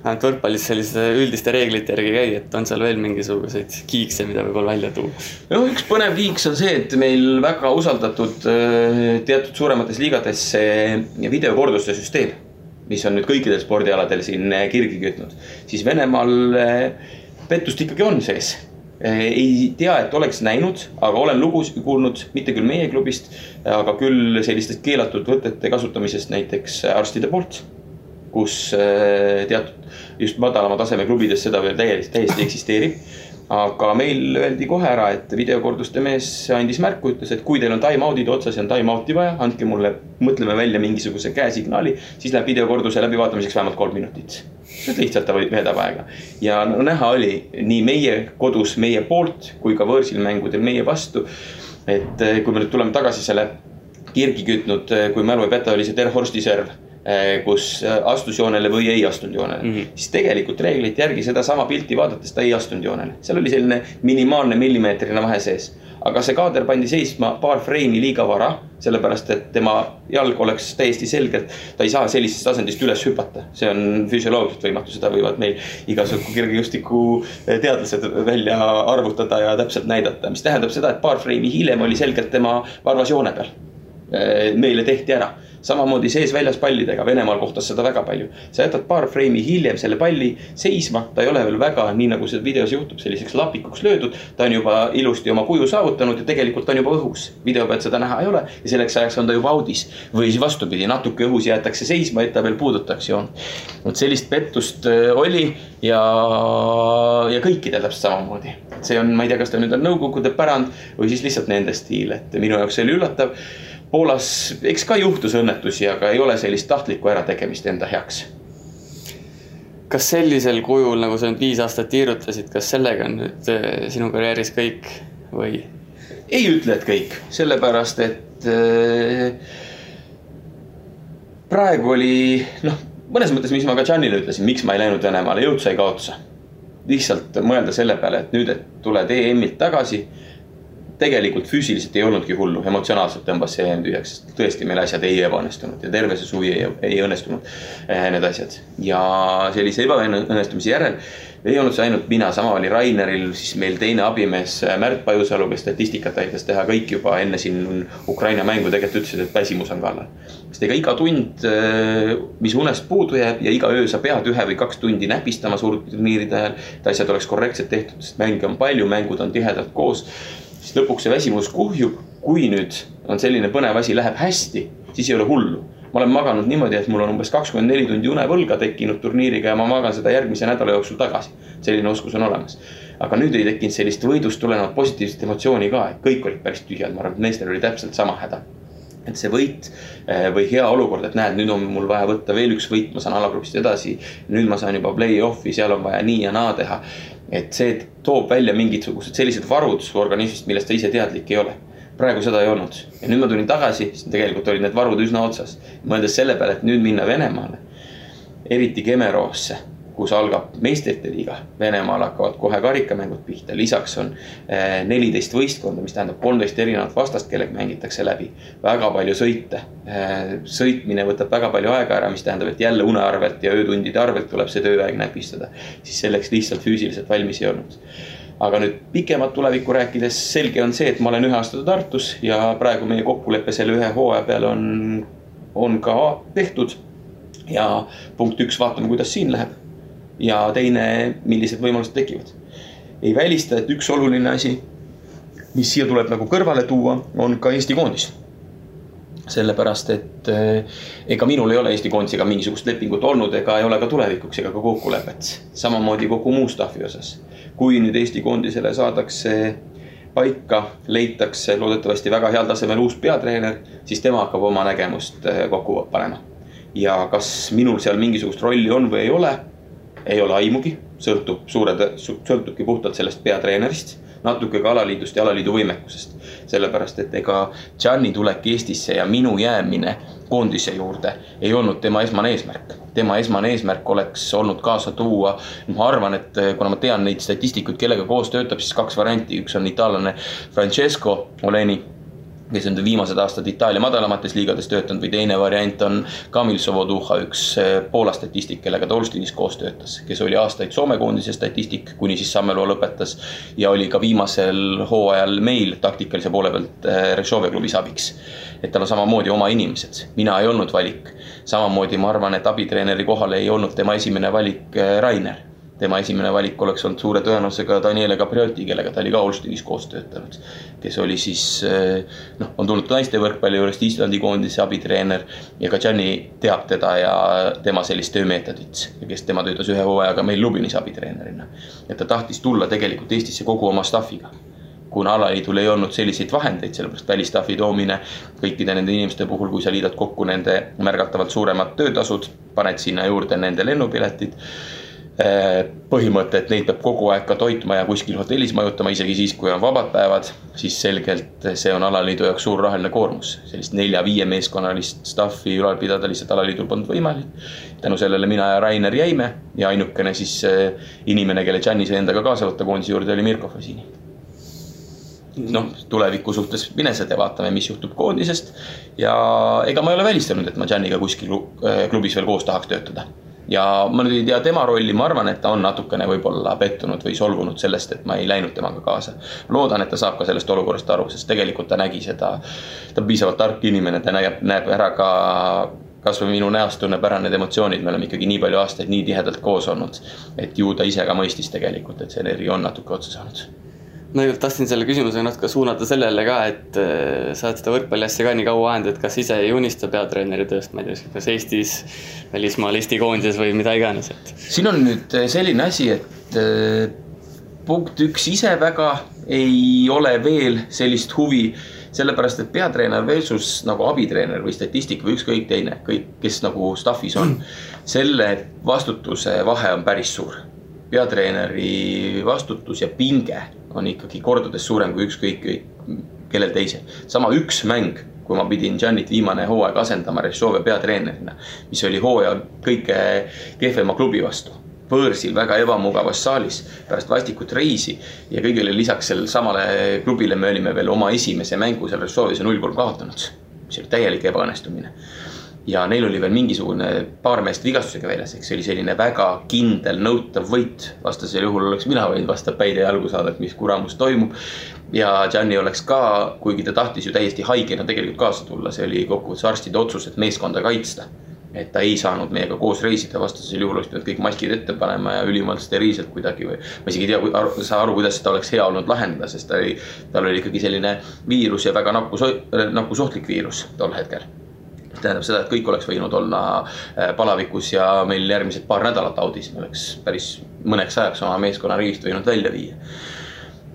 S2: ainult võrkpallis selliste üldiste reeglite järgi käi, et on seal veel mingisuguseid kiikse, mida võib-olla välja tuua?
S3: no üks põnev kiiks on see, et meil väga usaldatud äh, teatud suuremates liigades see videokorduste süsteem, mis on nüüd kõikidel spordialadel siin äh, kirgi kütnud, siis Venemaal äh, pettust ikkagi on sees ei tea, et oleks näinud, aga olen lugusid kuulnud, mitte küll meie klubist, aga küll sellistest keelatud võtete kasutamisest näiteks arstide poolt kus äh, teatud just madalama taseme klubides seda veel täiesti, täiesti eksisteerib. aga meil öeldi kohe ära, et videokorduste mees andis märku, ütles, et kui teil on time-out'id otsas ja on time-out'i vaja, andke mulle, mõtleme välja mingisuguse käesignaali, siis läheb videokorduse läbivaatamiseks vähemalt kolm minutit. lihtsalt ta veedab aega ja no näha oli nii meie kodus meie poolt kui ka võõrsil mängudel meie vastu. et äh, kui me nüüd tuleme tagasi selle kirgi kütnud, äh, kui mälu ei peta, oli see Der Horsti serv Eh, kus eh, astus joonele või ei astunud joonele mm. -hmm. siis tegelikult reeglite järgi sedasama pilti vaadates ta ei astunud joonele, seal oli selline minimaalne millimeetrine vahe sees. aga see kaader pandi seisma paar freimi liiga vara, sellepärast et tema jalg oleks täiesti selgelt, ta ei saa sellisest asendist üles hüpata. see on füsioloogiliselt võimatu, seda võivad meil igasugu kergejõustiku eh, välja arvutada ja täpselt näidata, mis tähendab seda, et paar freimi hiljem oli selgelt tema varvas joone peal. meile tehti ära samamoodi sees-väljas pallidega, Venemaal kohtas seda väga palju. sa jätad paar freimi hiljem selle palli seisma, ta ei ole veel väga, nii nagu seal videos juhtub, selliseks lapikuks löödud. ta on juba ilusti oma kuju saavutanud ja tegelikult on juba õhus. video pealt seda näha ei ole ja selleks ajaks on ta juba audis. või siis vastupidi, natuke õhus jäetakse seisma, et ta veel puudutaks joont. vot sellist pettust äh, oli ja, ja kõikidel täpselt samamoodi. see on, ma ei tea, kas ta nüüd on nõukogude pärand või siis lihtsalt nende stiil, et minu jaoks see oli üllatav Poolas, eks ka juhtus õnnetusi, aga ei ole sellist tahtlikku ärategemist enda heaks.
S2: kas sellisel kujul, nagu sa nüüd viis aastat tiirutasid, kas sellega on nüüd äh, sinu karjääris kõik või?
S3: ei ütle, et kõik, sellepärast et äh, praegu oli noh, mõnes mõttes, mis ma ka Janile ütlesin, miks ma ei läinud Venemaale, jõud sai kaotuse. lihtsalt mõelda selle peale, et nüüd, et tuled EM-ilt tagasi tegelikult füüsiliselt ei olnudki hullu, emotsionaalselt tõmbas see EM tühjaks, sest tõesti meil asjad ei ebaõnnestunud ja terve see suvi ei, ei õnnestunud eh, need asjad. ja sellise ebaõnnestumise järel ei olnud see ainult mina, sama oli Raineril, siis meil teine abimees eh, Märt Pajusalu, kes statistikat aitas teha kõik juba enne siin Ukraina mängu tegelikult ütlesid, et väsimus on kallal. sest ega iga tund, eh, mis unest puudu jääb ja iga öö sa pead ühe või kaks tundi näpistama suurturniiride ajal. et asjad oleks korrektselt tehtud, sest mänge on palju, mängud on tihedalt koos siis lõpuks see väsimus kuhjub. kui nüüd on selline põnev asi, läheb hästi, siis ei ole hullu. ma olen maganud niimoodi, et mul on umbes kakskümmend neli tundi unevõlga tekkinud turniiriga ja ma magan seda järgmise nädala jooksul tagasi. selline oskus on olemas. aga nüüd ei tekkinud sellist võidust tulenevat positiivset emotsiooni ka, et kõik olid päris tühjad, ma arvan, et meestel oli täpselt sama häda et see võit eh, või hea olukord, et näed, nüüd on mul vaja võtta veel üks võit, ma saan alagrupist edasi. nüüd ma saan juba play-off'i, seal on vaja nii ja naa teha et see toob välja mingisugused sellised varud su organismist, millest sa ise teadlik ei ole. praegu seda ei olnud ja nüüd ma tulin tagasi, siis tegelikult olid need varud üsna otsas. mõeldes selle peale, et nüüd minna Venemaale, eriti Kemerosse kus algab meistrite liiga. Venemaal hakkavad kohe karikamängud pihta, lisaks on eh, neliteist võistkonda, mis tähendab kolmteist erinevat vastast, kellega mängitakse läbi. väga palju sõite. Eh, sõitmine võtab väga palju aega ära, mis tähendab, et jälle une arvelt ja öötundide arvelt tuleb see tööaeg näpistada. siis selleks lihtsalt füüsiliselt valmis ei olnud aga nüüd pikemat tulevikku rääkides, selge on see, et ma olen ühe aasta Tartus ja praegu meie kokkulepe selle ühe hooaja peale on, on ka tehtud. ja punkt üks, vaatame, kuidas siin läheb ja teine, millised võimalused tekivad. ei välista, et üks oluline asi, mis siia tuleb nagu kõrvale tuua, on ka Eesti koondis. sellepärast, et eh, ega minul ei ole Eesti koondisega mingisugust lepingut olnud ega ei ole ka tulevikuks ega ka kokkulepet. samamoodi kogu muu staffi osas. kui nüüd Eesti koondisele saadakse paika, leitakse loodetavasti väga heal tasemel uus peatreener, siis tema hakkab oma nägemust äh, kokku panema. ja kas minul seal mingisugust rolli on või ei ole, ei ole aimugi, sõltub suure, sõltubki puhtalt sellest peatreenerist natuke ka alaliidust ja alaliidu võimekusest. sellepärast, et ega Gianni tulek Eestisse ja minu jäämine koondise juurde ei olnud tema esmane eesmärk. tema esmane eesmärk oleks olnud kaasa tuua, ma arvan, et kuna ma tean neid statistikuid, kellega koos töötab, siis kaks varianti, üks on itaallane Francesco Oleni kes on viimased aastad Itaalia madalamates liigades töötanud või teine variant on Kamil Sovoduha, üks eh, Poola statistik, kellega ta Olstinis koos töötas, kes oli aastaid Soome koondise statistik, kuni siis Sammelo lõpetas. ja oli ka viimasel hooajal meil taktikalise poole pealt eh, Rešove klubis abiks. et tal on samamoodi oma inimesed, mina ei olnud valik. samamoodi ma arvan, et abitreeneri kohale ei olnud tema esimene valik eh, Rainer tema esimene valik oleks olnud suure tõenäosusega Daniele Gabrioti, kellega ta oli ka Olstinis koos töötanud. kes oli siis eh, noh, on tulnud naiste võrkpalli juurest Islandi koondise abitreener ja ka Gianni teab teda ja tema sellist töömeetodit. kes tema töötas ühe hooajaga meil Lubinis abitreenerina. et ta tahtis tulla tegelikult Eestisse kogu oma staff'iga kuna alaliidul ei olnud selliseid vahendeid, sellepärast välistafi toomine kõikide nende inimeste puhul, kui sa liidad kokku nende märgatavalt suuremad töötasud, paned sinna juurde nende lennupiletid põhimõte, et neid peab kogu aeg ka toitma ja kuskil hotellis majutama, isegi siis, kui on vabad päevad, siis selgelt see on alaliidu jaoks suur rahaline koormus. sellist nelja-viie meeskonnalist staff'i ülal pidada lihtsalt alaliidul polnud võimalik. tänu sellele mina ja Rainer jäime ja ainukene siis äh, inimene, kelle Gianni sai endaga kaasa võtta koondise juurde, oli Mirko Fasini noh, tuleviku suhtes mine sa tea, vaatame, mis juhtub koondisest. ja ega ma ei ole välistanud, et ma Gianniga kuskil äh, klubis veel koos tahaks töötada ja ma nüüd ei tea tema rolli, ma arvan, et ta on natukene võib-olla pettunud või solvunud sellest, et ma ei läinud temaga kaasa. loodan, et ta saab ka sellest olukorrast aru, sest tegelikult ta nägi seda, ta on piisavalt tark inimene, ta näeb, näeb ära ka kasvõi minu näost tunneb ära need emotsioonid, me oleme ikkagi nii palju aastaid nii tihedalt koos olnud. et ju ta ise ka mõistis tegelikult, et see energia on natuke otsa saanud
S2: ma tegelikult tahtsin selle küsimuse natuke suunata sellele ka, et äh, sa oled seda võrkpalli asja ka nii kaua ajanud, et kas ise ei unista peatreeneri tööst, ma ei tea, kas Eestis, välismaal, Eesti koondises või mida iganes, et.
S3: siin on nüüd äh, selline asi, et äh, punkt üks, ise väga ei ole veel sellist huvi sellepärast, et peatreener versus nagu abitreener või statistik või ükskõik teine, kõik, kes nagu staff'is on, selle vastutuse vahe on päris suur. Peatreeneri vastutus ja pinge on ikkagi kordades suurem kui ükskõik kellel teisel. sama üks mäng, kui ma pidin Janit viimane hooaeg asendama Rešove peatreenerina, mis oli hooaja kõige kehvema klubi vastu. Võõrsil väga ebamugavas saalis pärast vastikut reisi ja kõigele lisaks sellele samale klubile me olime veel oma esimese mängu seal Rešovis null kolm kaotanud, mis oli täielik ebaõnnestumine ja neil oli veel mingisugune paar meest vigastusega väljas, ehk see oli selline väga kindel nõutav võit. vastasel juhul oleks mina võinud vastu päide jalgu saada, et mis kuramus toimub. ja Gianni oleks ka, kuigi ta tahtis ju täiesti haigena tegelikult kaasa tulla, see oli kokkuvõttes arstide otsus, et meeskonda kaitsta. et ta ei saanud meiega koos reisida, vastasel juhul oleks pidanud kõik maskid ette panema ja ülimalt steriilselt kuidagi või. ma isegi ei tea, saa aru, kuidas seda oleks hea olnud lahendada, sest ta oli, tal oli ikkagi selline viirus ja väga nakkus, nakkusohtlik viirus tol hetkel tähendab seda, et kõik oleks võinud olla äh, palavikus ja meil järgmised paar nädalat audis, me oleks päris mõneks ajaks oma meeskonna riigist võinud välja viia.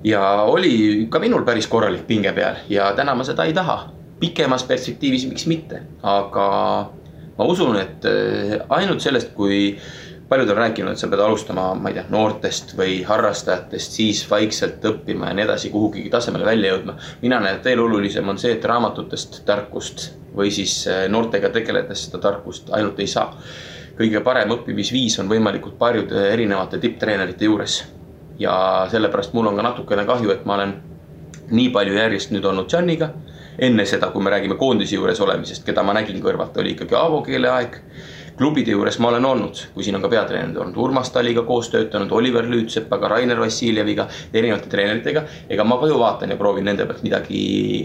S3: ja oli ka minul päris korralik pinge peal ja täna ma seda ei taha. pikemas perspektiivis, miks mitte, aga ma usun, et äh, ainult sellest, kui paljud on rääkinud, et sa pead alustama, ma ei tea, noortest või harrastajatest, siis vaikselt õppima ja nii edasi, kuhugigi tasemele välja jõudma. mina näen, et veel olulisem on see, et raamatutest tarkust või siis äh, noortega tegeledes seda tarkust ainult ei saa. kõige parem õppimisviis on võimalikult paljude erinevate tipptreenerite juures. ja sellepärast mul on ka natukene kahju, et ma olen nii palju järjest nüüd olnud Janiga. enne seda, kui me räägime koondise juures olemisest, keda ma nägin kõrvalt, oli ikkagi Aavo keele aeg klubide juures ma olen olnud, kui siin on ka peatreenerid olnud, Urmas Taliga koos töötanud, Oliver Lüütsepaga, Rainer Vassiljeviga, erinevate treeneritega. ega ma ka ju vaatan ja proovin nende pealt midagi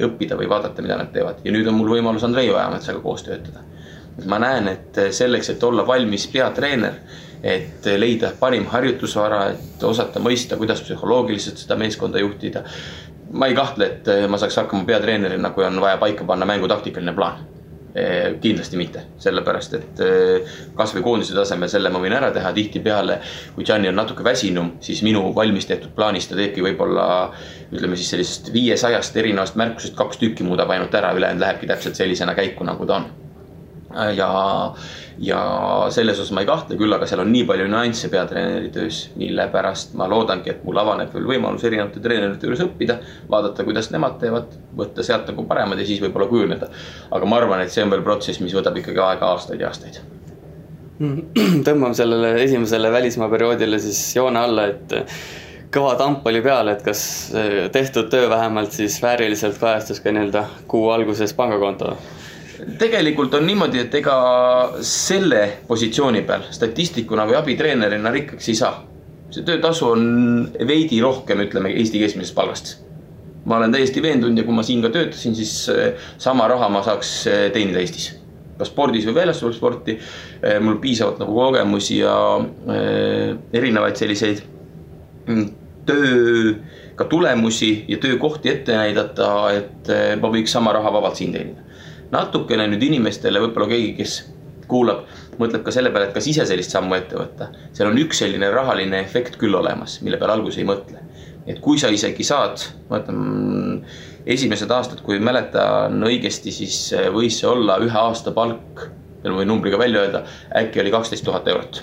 S3: õppida või vaadata, mida nad teevad ja nüüd on mul võimalus Andrei Ojametsaga koos töötada. ma näen, et selleks, et olla valmis peatreener, et leida parim harjutusvara, et osata mõista, kuidas psühholoogiliselt seda meeskonda juhtida. ma ei kahtle, et ma saaks hakkama peatreenerina, kui on vaja paika panna mängu taktikaline plaan kindlasti mitte, sellepärast et eh, kasvõi koondise tasemel selle ma võin ära teha, tihtipeale kui Gianni on natuke väsinum, siis minu valmis tehtud plaanis ta teebki võib-olla ütleme siis sellisest viiesajast erinevast märkusest kaks tükki muudab ainult ära, ülejäänud lähebki täpselt sellisena käiku, nagu ta on ja, ja selles osas ma ei kahtle, küll aga seal on nii palju nüansse peatreeneri töös, mille pärast ma loodangi, et mul avaneb veel võimalus erinevate treenerite juures õppida, vaadata, kuidas nemad teevad, võtta sealt nagu paremad ja siis võib-olla kujuneda. aga ma arvan, et see on veel protsess, mis võtab ikkagi aega aastaid ja aastaid. (clears throat)
S2: tõmbame sellele esimesele välismaa perioodile siis joone alla, et kõva tamp oli peal, et kas tehtud töö vähemalt siis vääriliselt kajastus ka nii-öelda kuu alguses pangakontol?
S3: Tegelikult on niimoodi, et ega selle positsiooni peal statistikuna või abitreenerina rikkaks ei saa. see töötasu on veidi rohkem, ütleme Eesti keskmisest palgast. ma olen täiesti veendunud ja kui ma siin ka töötasin, siis eh, sama raha ma saaks eh, teenida Eestis. kas spordis või väljaspool sporti. Eh, mul piisavalt nagu kogemusi ja erinevaid selliseid mm, töö ka tulemusi ja töökohti ette näidata, et ma võiks sama raha vabalt siin teenida natukene nüüd inimestele, võib-olla keegi, kes kuulab, mõtleb ka selle peale, et kas ise sellist sammu ette võtta. seal on üks selline rahaline efekt küll olemas, mille peale alguses ei mõtle. et kui sa isegi saad, ma ütlen, esimesed aastad, kui mäletan õigesti, siis võis see olla ühe aasta palk, võin numbriga välja öelda, äkki oli kaksteist tuhat eurot.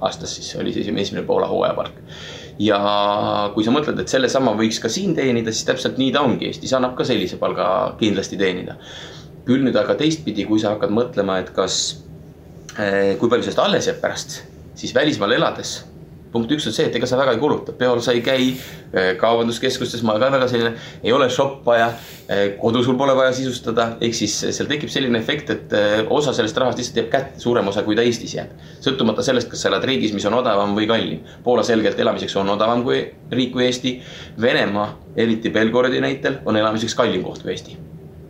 S3: Aastas, siis oli see esimene poole hooajapalk ja kui sa mõtled, et sellesama võiks ka siin teenida, siis täpselt nii ta ongi, Eestis annab ka sellise palga kindlasti teenida küll nüüd aga teistpidi, kui sa hakkad mõtlema, et kas, eh, kui palju sellest alles jääb pärast, siis välismaal elades punkt üks on see, et ega sa väga ei kuluta, peol sa ei käi, eh, kaubanduskeskustes ma ka väga selline, ei ole shoppaja, eh, kodu sul pole vaja sisustada, ehk siis seal tekib selline efekt, et osa sellest rahast lihtsalt jääb kätte, suurem osa, kui ta Eestis jääb. sõltumata sellest, kas sa elad riigis, mis on odavam või kallim. Poola selgelt elamiseks on odavam kui riik kui Eesti. Venemaa, eriti Belgorodi näitel, on elamiseks kallim koht kui Eesti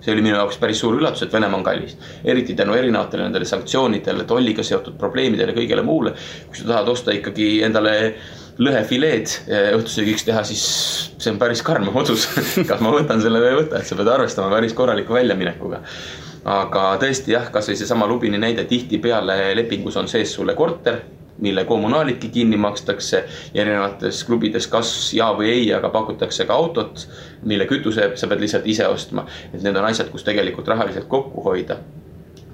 S3: see oli minu jaoks päris suur üllatus, et Venemaa on kallis. eriti tänu erinevatele nendele sanktsioonidele, tolliga seotud probleemidele, kõigele muule. kui sa tahad osta ikkagi endale lõhefileed eh, õhtusöögiks teha, siis see on päris karm otsus (laughs) kas ma võtan selle või ei võta, et sa pead arvestama päris korraliku väljaminekuga. aga tõesti jah, kasvõi seesama Lubini näide, tihtipeale lepingus on sees sulle korter mille kommunaalidki kinni makstakse ja erinevates klubides kas ja või ei, aga pakutakse ka autot, mille kütuse sa pead lihtsalt ise ostma. et need on asjad, kus tegelikult rahaliselt kokku hoida.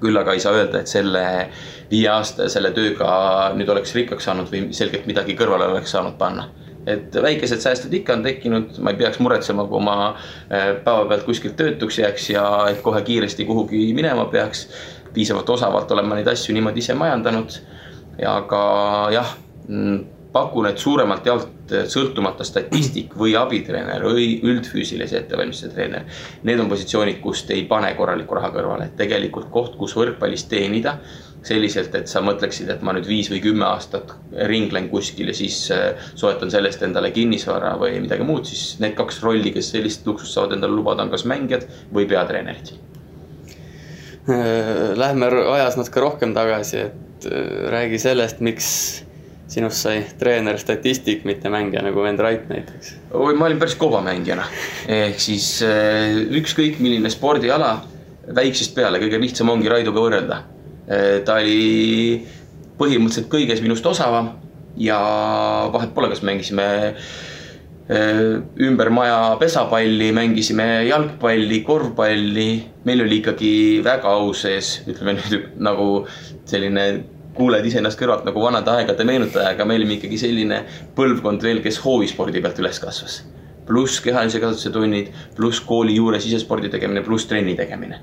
S3: küll aga ei saa öelda, et selle viie aasta selle tööga nüüd oleks rikkaks saanud või selgelt midagi kõrvale oleks saanud panna et väikesed säästud ikka on tekkinud, ma ei peaks muretsema, kui ma äh, päevapealt kuskilt töötuks jääks ja et kohe kiiresti kuhugi minema peaks. piisavalt osavalt olen ma neid asju niimoodi ise majandanud aga jah, mm, pakun, et suuremalt jaolt sõltumata statistik või abitreener või üldfüüsilise ettevalmistuse treener. Need on positsioonid, kust ei pane korralikku raha kõrvale, et tegelikult koht, kus võrkpallis teenida selliselt, et sa mõtleksid, et ma nüüd viis või kümme aastat ringlen kuskil ja siis äh, soetan sellest endale kinnisvara või midagi muud, siis need kaks rolli, kes sellist luksust saavad endale lubada, on kas mängijad või peatreenerid.
S2: Äh, lähme ajas natuke rohkem tagasi, et räägi sellest, miks sinust sai treener, statistik, mitte mängija nagu vend Rait näiteks?
S3: oi, ma olin päris kova mängijana. ehk siis äh, ükskõik milline spordiala, väiksest peale kõige lihtsam ongi Raidoga võrrelda. Äh, ta oli põhimõtteliselt kõiges minust osavam ja vahet pole, kas mängisime ümber maja pesapalli, mängisime jalgpalli, korvpalli, meil oli ikkagi väga au sees, ütleme nüüd nagu selline kuuled iseennast kõrvalt nagu vanade aegade meenutaja, aga me olime ikkagi selline põlvkond veel, kes hoovispordi pealt üles kasvas. pluss kehalise kasvatuse tunnid, pluss kooli juures isespordi tegemine, pluss trenni tegemine.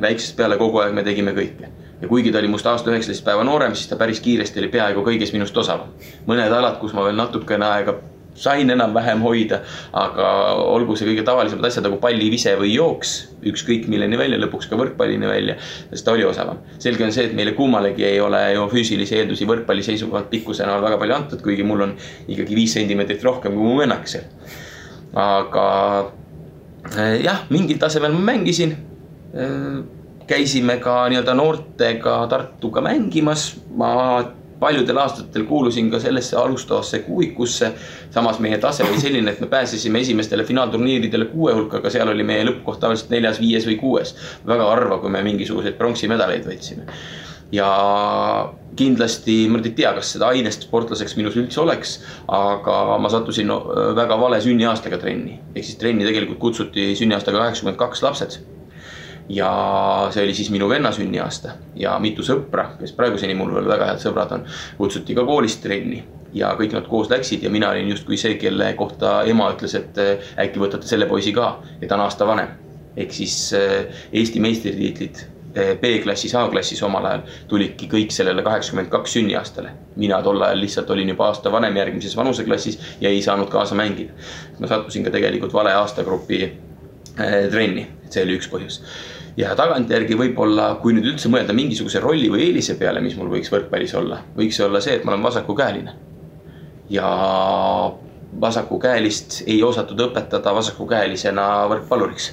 S3: väiksest peale kogu aeg me tegime kõike. ja kuigi ta oli must aasta üheksateist päeva noorem, siis ta päris kiiresti oli peaaegu kõiges minust osavam. mõned alad, kus ma veel natukene aega sain enam-vähem hoida, aga olgu see kõige tavalisemad asjad nagu pallivise või jooks, ükskõik milleni välja, lõpuks ka võrkpallini välja, sest ta oli osavam. selge on see, et meile kummalegi ei ole ju füüsilisi eeldusi võrkpalli seisukohalt pikkuse näol väga palju antud, kuigi mul on ikkagi viis sentimeetrit rohkem kui mu vennakesel. aga eh, jah, mingil tasemel ma mängisin eh, käisime ka nii-öelda noortega Tartuga mängimas, ma paljudel aastatel kuulusin ka sellesse alustavasse kuuikusse. samas meie tase oli selline, et me pääsesime esimestele finaalturniiridele kuue hulka, aga seal oli meie lõppkoht tavaliselt neljas, viies või kuues. väga harva, kui me mingisuguseid pronksi-medaleid võitsime. ja kindlasti ma nüüd ei tea, kas seda ainest sportlaseks minus üldse oleks, aga ma sattusin väga vale sünniaastaga trenni. ehk siis trenni tegelikult kutsuti sünniaastaga kaheksakümmend kaks lapsed ja see oli siis minu venna sünniaasta ja mitu sõpra, kes praeguseni mul veel väga head sõbrad on, kutsuti ka koolist trenni ja kõik nad koos läksid ja mina olin justkui see, kelle kohta ema ütles, et äh, äkki võtate selle poisi ka ja ta on aasta vanem. ehk siis äh, Eesti meistritiitlid äh, B-klassis, A-klassis omal ajal tulidki kõik sellele kaheksakümmend kaks sünniaastale. mina tol ajal lihtsalt olin juba aasta vanem järgmises vanuseklassis ja ei saanud kaasa mängida. ma sattusin ka tegelikult vale aastagrupi trenni, see oli üks põhjus ja tagantjärgi võib-olla, kui nüüd üldse mõelda mingisuguse rolli või eelise peale, mis mul võiks võrkpallis olla, võiks see olla see, et ma olen vasakukäeline. ja vasakukäelist ei osatud õpetada vasakukäelisena võrkpalluriks.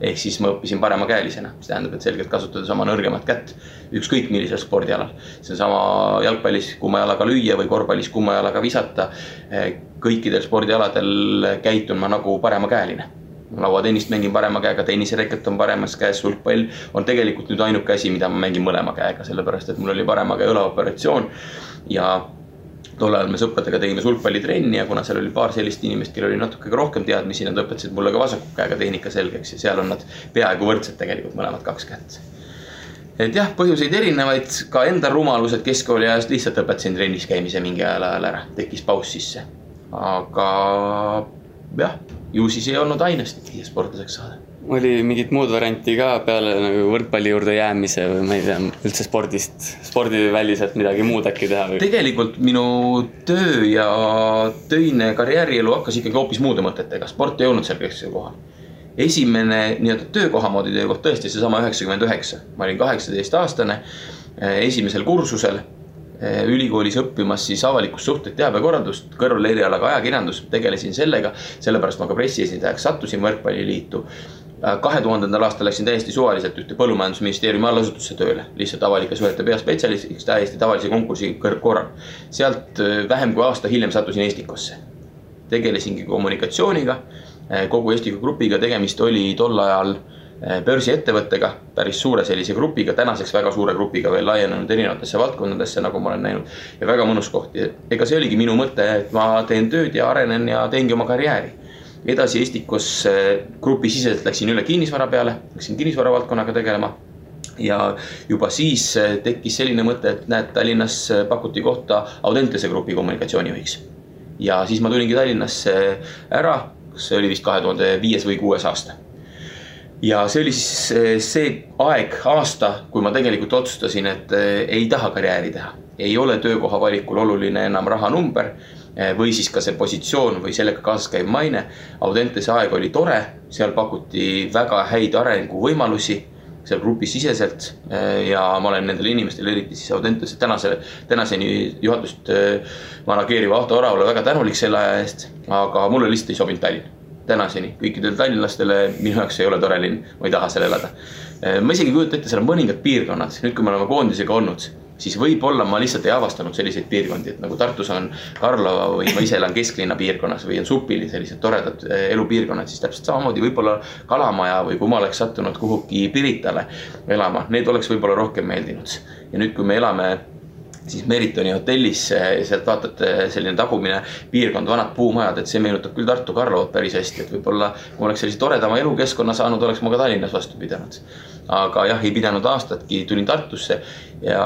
S3: ehk siis ma õppisin paremakäelisena, mis tähendab, et selgelt kasutades oma nõrgemat kätt ükskõik millisel spordialal. seesama jalgpallis kumma jalaga lüüa või korvpallis kumma jalaga visata. kõikidel spordialadel käitun ma nagu paremakäeline lauatennist mängin parema käega, tennisereket on paremas käes, sulgpall on tegelikult nüüd ainuke asi, mida ma mängin mõlema käega, sellepärast et mul oli parema käe õlaoperatsioon. ja tol ajal me sõpradega tegime sulgpallitrenni ja kuna seal oli paar sellist inimest, kellel oli natuke rohkem teadmisi, nad õpetasid mulle ka vasaku käega tehnika selgeks ja seal on nad peaaegu võrdsed tegelikult mõlemad kaks kätt. et jah, põhjuseid erinevaid, ka enda rumalused keskkooli ajast lihtsalt õpetasin trennis käimise mingi ajal ajal ära, tekkis paus sisse. aga jah ju siis ei olnud ainest, et sportlaseks saada.
S2: oli mingit muud varianti ka peale nagu võrkpalli juurde jäämise või ma ei tea, üldse spordist, spordiväliselt midagi muud äkki teha või?
S3: tegelikult minu töö ja töine karjäärielu hakkas ikkagi hoopis muude mõtetega, sport ei olnud seal kesksel kohal. esimene nii-öelda töökoha moodi töökoht tõesti seesama üheksakümmend üheksa, ma olin kaheksateistaastane esimesel kursusel Eh, ülikoolis õppimas siis avalikus suhted teabekorraldust, kõrval erialaga ajakirjandus, tegelesin sellega. sellepärast ma ka pressiesindajaks sattusin Võrkpalliliitu. Äh, kahe tuhandendal aastal läksin täiesti suvaliselt ühte põllumajandusministeeriumi allasutusse tööle, lihtsalt avalike suhete peaspetsialistiks täiesti tavalise konkursi korral. sealt äh, vähem kui aasta hiljem sattusin Estikosse. tegelesingi kommunikatsiooniga, äh, kogu Estiko grupiga tegemist oli tol ajal Eh, börsiettevõttega, päris suure sellise grupiga, tänaseks väga suure grupiga veel laienenud erinevatesse valdkondadesse, nagu ma olen näinud. ja väga mõnus koht ja ega see oligi minu mõte, et ma teen tööd ja arenen ja teengi oma karjääri. edasi Estikos grupisiseselt läksin üle kinnisvara peale, hakkasin kinnisvara valdkonnaga tegelema ja juba siis eh, tekkis selline mõte, et näed, Tallinnas eh, pakuti kohta Audentese grupi kommunikatsioonijuhiks. ja siis ma tulingi Tallinnasse ära, see oli vist kahe tuhande viies või kuues aasta ja see oli siis eh, see aeg, aasta, kui ma tegelikult otsustasin, et eh, ei taha karjääri teha. ei ole töökoha valikul oluline enam rahanumber eh, või siis ka see positsioon või sellega kaasas käiv maine. Audentese aeg oli tore, seal pakuti väga häid arenguvõimalusi seal grupisiseselt ja ma olen nendele inimestele, eriti siis Audentese tänase, tänaseni juhatust manageeriva Ahto Oravale väga tänulik selle aja eest. aga mulle lihtsalt ei sobinud Tallinn tänaseni kõikidele tallinlastele, minu jaoks ei ole tore linn, ma ei taha seal elada. Äh, ma isegi ei kujuta ette, seal on mõningad piirkonnad, nüüd kui me oleme koondisega olnud, siis võib-olla ma lihtsalt ei avastanud selliseid piirkondi, et nagu Tartus on Karlova või ma ise elan kesklinna piirkonnas või on Supili sellised toredad äh, elupiirkonnad, siis täpselt samamoodi võib-olla Kalamaja või kui ma oleks sattunud kuhugi Piritale elama, need oleks võib-olla rohkem meeldinud. ja nüüd, kui me elame siis Meritoni hotellis, sealt vaatate selline tagumine piirkond, vanad puumajad, et see meenutab küll Tartu Karlovat päris hästi, et võib-olla kui oleks sellise toredama elukeskkonna saanud, oleks ma ka Tallinnas vastu pidanud. aga jah, ei pidanud aastatki, tulin Tartusse ja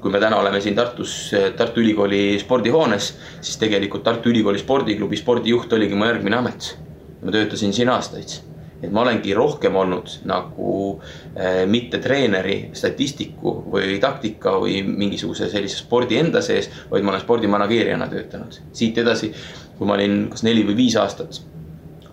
S3: kui me täna oleme siin Tartus, Tartu Ülikooli spordihoones, siis tegelikult Tartu Ülikooli spordiklubi spordijuht oligi mu järgmine amet. ma töötasin siin aastaid et ma olengi rohkem olnud nagu äh, mitte treeneri, statistiku või taktika või mingisuguse sellise spordi enda sees, vaid ma olen spordimanageerijana töötanud. siit edasi, kui ma olin kas neli või viis aastat,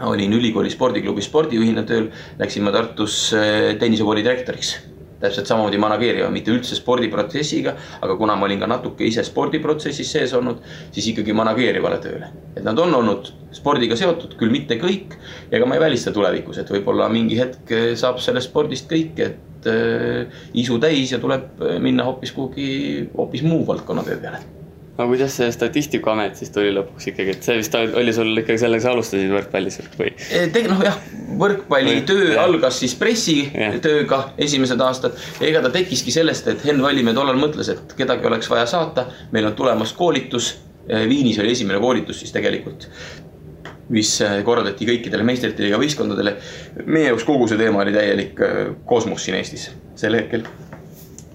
S3: olin ülikooli spordiklubi spordijuhina tööl, läksin ma Tartus äh, tennisekooli direktoriks täpselt samamoodi manageerima, mitte üldse spordiprotsessiga, aga kuna ma olin ka natuke ise spordiprotsessis sees olnud, siis ikkagi manageerivale tööle. et nad on olnud spordiga seotud, küll mitte kõik, ja ega ma ei välista tulevikus, et võib-olla mingi hetk saab sellest spordist kõik, et äh, isu täis ja tuleb minna hoopis kuhugi hoopis muu valdkonna töö peale
S2: aga kuidas see Statistikaamet siis tuli lõpuks ikkagi, et see vist oli sul ikkagi sellega, sa alustasid võrkpallis või?
S3: tegelikult noh jah, võrkpallitöö ja. algas siis pressitööga esimesed aastad. ega ta tekkiski sellest, et Henn Vallimäe tollal mõtles, et kedagi oleks vaja saata, meil on tulemas koolitus. Viinis oli esimene koolitus siis tegelikult mis korraldati kõikidele meistrite liiga võistkondadele. meie jaoks kogu see teema oli täielik äh, kosmos siin Eestis sel hetkel.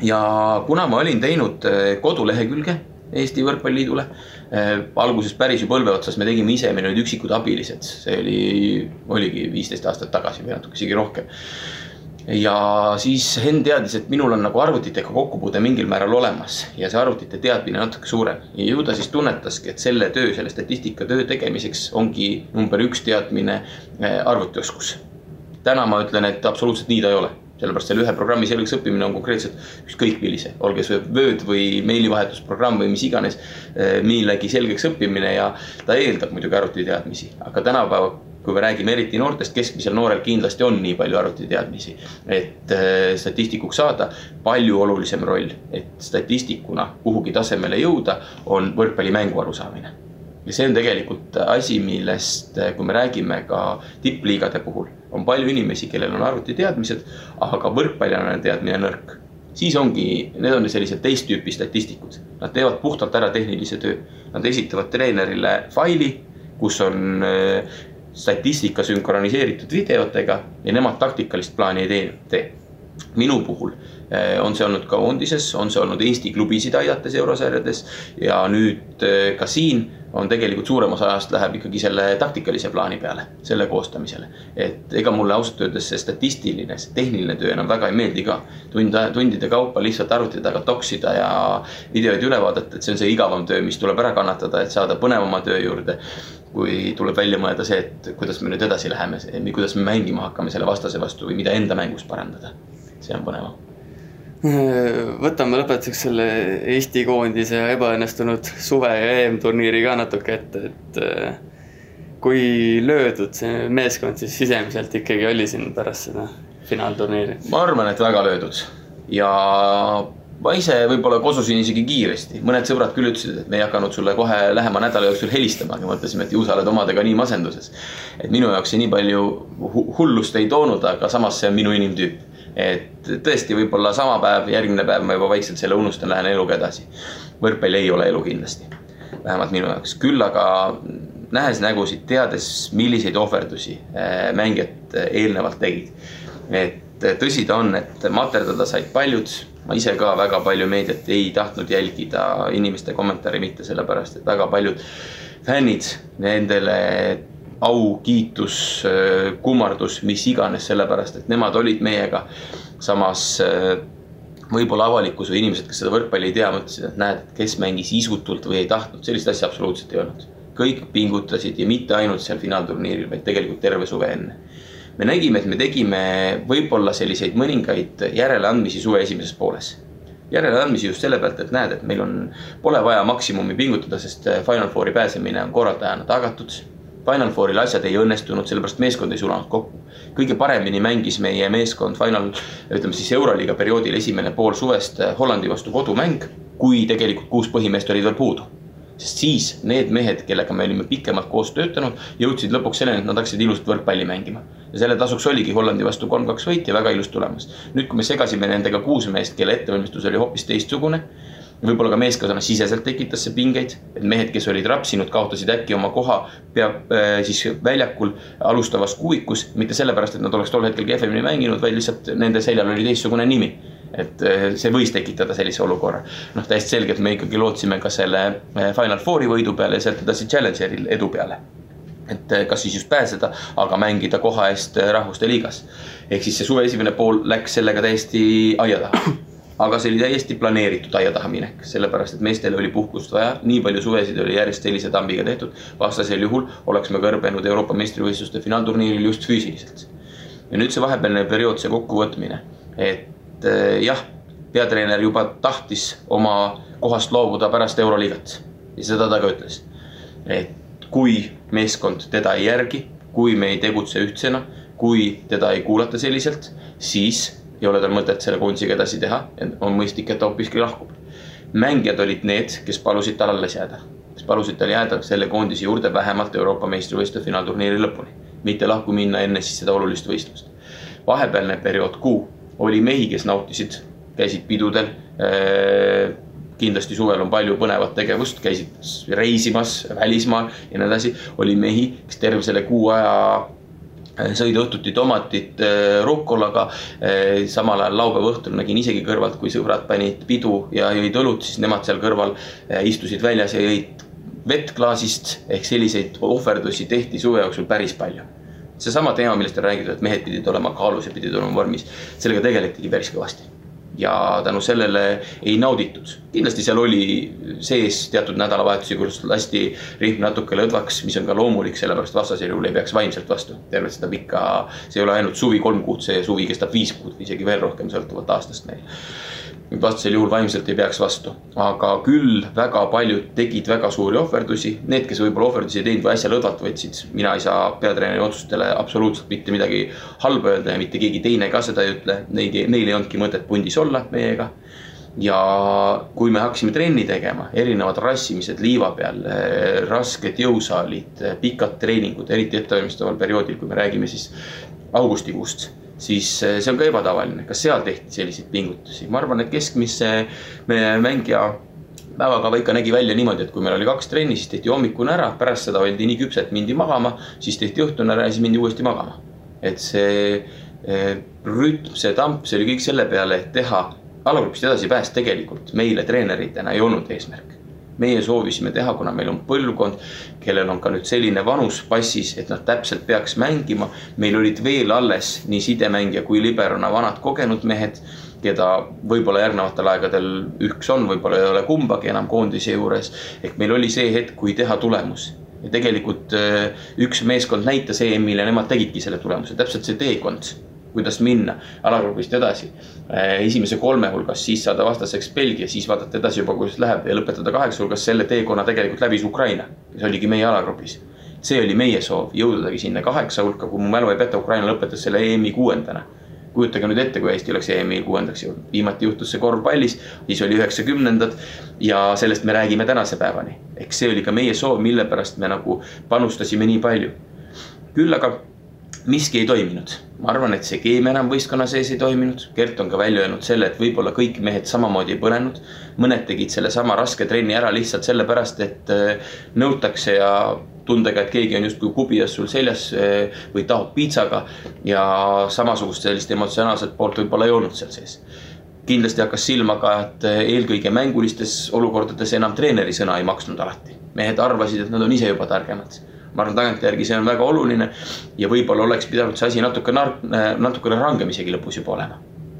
S3: ja kuna ma olin teinud äh, kodulehekülge Eesti Võrkpalliliidule. Äh, alguses päris ju põlve otsas me tegime ise, meil olid üksikud abilised, see oli, oligi viisteist aastat tagasi või natuke isegi rohkem. ja siis Henn teadis, et minul on nagu arvutitega kokkupuude mingil määral olemas ja see arvutite teadmine natuke suurem. ja ju ta siis tunnetaski, et selle töö, selle statistikatöö tegemiseks ongi number üks teadmine äh, arvutioskus. täna ma ütlen, et absoluutselt nii ta ei ole sellepärast selle ühe programmi selgeks õppimine on konkreetselt ükskõik millise, olgu see Word või meilivahetusprogramm või mis iganes, eh, millegi selgeks õppimine ja ta eeldab muidugi arvutiteadmisi, aga tänapäeva kui me räägime eriti noortest, keskmisel noorel kindlasti on nii palju arvutiteadmisi, et äh, statistikuks saada, palju olulisem roll, et statistikuna kuhugi tasemele jõuda, on võrkpallimängu arusaamine ja see on tegelikult asi, millest, kui me räägime ka tippliigade puhul, on palju inimesi, kellel on arvutiteadmised, aga võrkpallialane teadmine nõrk. siis ongi, need on sellised teist tüüpi statistikud, nad teevad puhtalt ära tehnilise töö. Nad esitavad treenerile faili, kus on äh, statistika sünkroniseeritud videotega ja nemad taktikalist plaani ei tee, tee. minu puhul on see olnud ka Ondises, on see olnud Eesti klubisid aidates eurosarjades ja nüüd äh, ka siin on tegelikult suurem osa ajast läheb ikkagi selle taktikalise plaani peale, selle koostamisele. et ega mulle ausalt öeldes see statistiline, see tehniline töö enam väga ei meeldi ka. tund, tundide kaupa lihtsalt arvuti taga toksida ja videoid üle vaadata, et see on see igavam töö, mis tuleb ära kannatada, et saada põnevama töö juurde. kui tuleb välja mõelda see, et kuidas me nüüd edasi läheme, kuidas me mängima hakkame selle vastase vastu või mida enda mängus parandada. see on põnevam (laughs)
S2: võtame lõpetuseks selle Eesti koondise ebaõnnestunud suve ja EM-turniiri ka natuke ette, et äh, kui löödud see meeskond siis sisemiselt ikkagi oli siin pärast seda finaalturniiri?
S3: ma arvan, et väga löödud ja ma ise võib-olla kosusin isegi kiiresti, mõned sõbrad küll ütlesid, et me ei hakanud sulle kohe lähema nädala jooksul helistama, aga mõtlesime, et ju sa oled omadega nii masenduses. et minu jaoks see nii palju hullust ei toonud, aga samas see on minu inimtüüp et tõesti, võib-olla sama päev, järgmine päev ma juba vaikselt selle unustan, lähen eluga edasi. võrkpall ei ole elu kindlasti, vähemalt minu jaoks, küll aga nähes nägusid, teades, milliseid ohverdusi äh, mängijad äh, eelnevalt tegid. et äh, tõsi ta on, et materdada said paljud, ma ise ka väga palju meediat ei tahtnud jälgida, inimeste kommentaare mitte sellepärast, et väga paljud fännid nendele au, kiitus, äh, kummardus, mis iganes, sellepärast et nemad olid meiega. samas äh, võib-olla avalikkus või inimesed, kes seda võrkpalli ei tea, mõtlesid, et näed, kes mängis isutult või ei tahtnud, sellist asja absoluutselt ei olnud. kõik pingutasid ja mitte ainult seal finaalturniiril, vaid tegelikult terve suve enne. me nägime, et me tegime võib-olla selliseid mõningaid järeleandmisi suve esimeses pooles järeleandmisi just selle pealt, et näed, et meil on, pole vaja maksimumi pingutada, sest äh, Final Fouri pääsemine on korraldajana tagatud Final Fouril asjad ei õnnestunud, sellepärast meeskond ei sulanud kokku. kõige paremini mängis meie meeskond Final, ütleme siis Euroliiga perioodil esimene pool suvest eh, Hollandi vastu kodumäng, kui tegelikult kuus põhimeest olid veel puudu sest siis need mehed, kellega me olime pikemalt koos töötanud, jõudsid lõpuks selleni, et nad hakkasid ilusat võrkpalli mängima. ja selle tasuks oligi Hollandi vastu kolm-kaks võit ja väga ilus tulemus. nüüd, kui me segasime nendega kuus meest, kelle ettevalmistus oli hoopis teistsugune võib-olla ka meeskonna siseselt tekitas see pingeid, et mehed, kes olid rapsinud, kaotasid äkki oma koha peab äh, siis väljakul alustavas kuuikus, mitte sellepärast, et nad oleks tol hetkel kehvemini mänginud, vaid lihtsalt nende seljal oli teistsugune nimi. et äh, see võis tekitada sellise olukorra. noh, täiesti selgelt me ikkagi lootsime ka selle äh, Final Fouri võidu peale ja sealt edasi Challengeril edu peale et kas siis just pääseda, aga mängida koha eest Rahvuste Liigas. ehk siis see suve esimene pool läks sellega täiesti aia taha aga see oli täiesti planeeritud aia taha minek, sellepärast et meestel oli puhkust vaja, nii palju suvesid oli järjest sellise tambiga tehtud. vastasel juhul oleks me kõrbenud Euroopa meistrivõistluste finaalturniiril just füüsiliselt. ja nüüd see vahepealne periood, see kokkuvõtmine, et äh, jah, peatreener juba tahtis oma kohast loobuda pärast Euroliigat ja seda ta ka ütles. et kui meeskond teda ei järgi, kui me ei tegutse ühtsena, kui teda ei kuulata selliselt, siis ei ole tal mõtet selle koondisega edasi teha, on mõistlik, et ta hoopiski lahkub. mängijad olid need, kes palusid tal alles jääda, kes palusid tal jääda selle koondise juurde vähemalt Euroopa meistrivõistluste finaalturniiri lõpuni, mitte lahku minna enne siis seda olulist võistlust. vahepealne periood, kuu, oli mehi, kes nautisid, käisid pidudel äh, kindlasti suvel on palju põnevat tegevust, käisid reisimas välismaal ja nii edasi. oli mehi, kes terve selle kuu aja sõid õhtuti tomatit äh, rukkolaga. Äh, samal ajal laupäeva õhtul nägin isegi kõrvalt, kui sõbrad panid pidu ja jõid õlut, siis nemad seal kõrval istusid väljas ja jõid vett klaasist. ehk selliseid ohverdusi tehti suve jooksul päris palju. seesama teema, millest on räägitud, et mehed pidid olema kaalus ja pidid olema vormis, sellega tegeletigi päris kõvasti ja tänu sellele ei nauditud. kindlasti seal oli sees teatud nädalavahetusi, kus lasti rihm natuke lõdvaks, mis on ka loomulik, sellepärast vastasel juhul ei peaks vaimselt vastu. tervet seda pikka, see ei ole ainult suvi kolm kuud, see suvi kestab viis kuud või isegi veel rohkem, sõltuvalt aastast meil vastasel juhul vaimselt ei peaks vastu. aga küll väga paljud tegid väga suuri ohverdusi, need, kes võib-olla ohverdusi ei teinud või äsja lõdvalt võtsid, mina ei saa peatreeneri otsustele absoluutselt mitte midagi halba öelda ja mitte keegi teine ka seda ei ütle. Neid, neil ei olnudki mõtet pundis olla meiega. ja kui me hakkasime trenni tegema, erinevad rassimised liiva peal, rasked jõusaalid, pikad treeningud, eriti ettevalmistaval perioodil, kui me räägime siis augustikuust siis eh, see on ka ebatavaline, kas seal tehti selliseid pingutusi, ma arvan, et keskmise meie mängija päevakava ikka nägi välja niimoodi, et kui meil oli kaks trenni, siis tehti hommikune ära, pärast seda oldi nii küpsed, mindi magama, siis tehti õhtune ära ja siis mindi uuesti magama. et see eh, rütm, see tamp, see oli kõik selle peale, et teha alagrupist edasipääs tegelikult meile treeneritena ei olnud eesmärk meie soovisime teha, kuna meil on põlvkond, kellel on ka nüüd selline vanus passis, et nad täpselt peaks mängima. meil olid veel alles nii sidemängija kui liberona vanad kogenud mehed, keda võib-olla järgnevatel aegadel üks on, võib-olla ei ole kumbagi enam koondise juures. ehk meil oli see hetk, kui teha tulemus ja tegelikult äh, üks meeskond näitas EM-il ja nemad tegidki selle tulemuse, täpselt see teekond kuidas minna alagrupist edasi. Äh, esimese kolme hulgas, siis saada vastaseks Belgia, siis vaadata edasi juba, kuidas läheb ja lõpetada kaheksa hulgas. selle teekonna tegelikult läbis Ukraina, kes oligi meie alagrupis. see oli meie soov, jõudagi sinna kaheksa hulka, kui mu mälu ei peta, Ukraina lõpetas selle EM-i kuuendana kujutage nüüd ette, kui Eesti oleks EM-il kuuendaks jõudnud, viimati juhtus see korvpallis, siis oli üheksakümnendad ja sellest me räägime tänase päevani. eks see oli ka meie soov, mille pärast me nagu panustasime nii palju. küll aga miski ei toiminud. ma arvan, et see keemia enam võistkonna sees ei toiminud. Gert on ka välja öelnud selle, et võib-olla kõik mehed samamoodi ei põlenud. mõned tegid sellesama raske trenni ära lihtsalt sellepärast, et äh, nõutakse ja tundega, et keegi on justkui kubias sul seljas äh, või tahab piitsaga. ja samasugust sellist emotsionaalset poolt võib-olla ei olnud seal sees kindlasti hakkas silma ka, et äh, eelkõige mängulistes olukordades enam treeneri sõna ei maksnud alati. mehed arvasid, et nad on ise juba targemad ma arvan, tagantjärgi see on väga oluline ja võib-olla oleks pidanud see asi natuke, natukene rangem isegi lõpus juba olema.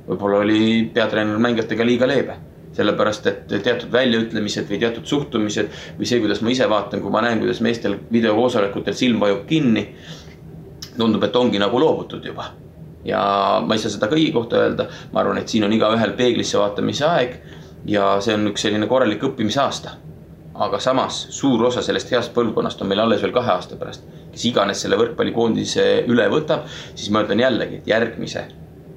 S3: võib-olla oli peatreener mängijatega liiga leebe, sellepärast et teatud väljaütlemised või teatud suhtumised või see, kuidas ma ise vaatan, kui ma näen, kuidas meestel videokoosolekutel silm vajub kinni. tundub, et ongi nagu loobutud juba ja ma ei saa seda kõigi kohta öelda, ma arvan, et siin on igaühel peeglisse vaatamise aeg ja see on üks selline korralik õppimisaasta aga samas suur osa sellest heast põlvkonnast on meil alles veel kahe aasta pärast. kes iganes selle võrkpallikoondise üle võtab, siis ma ütlen jällegi, et järgmise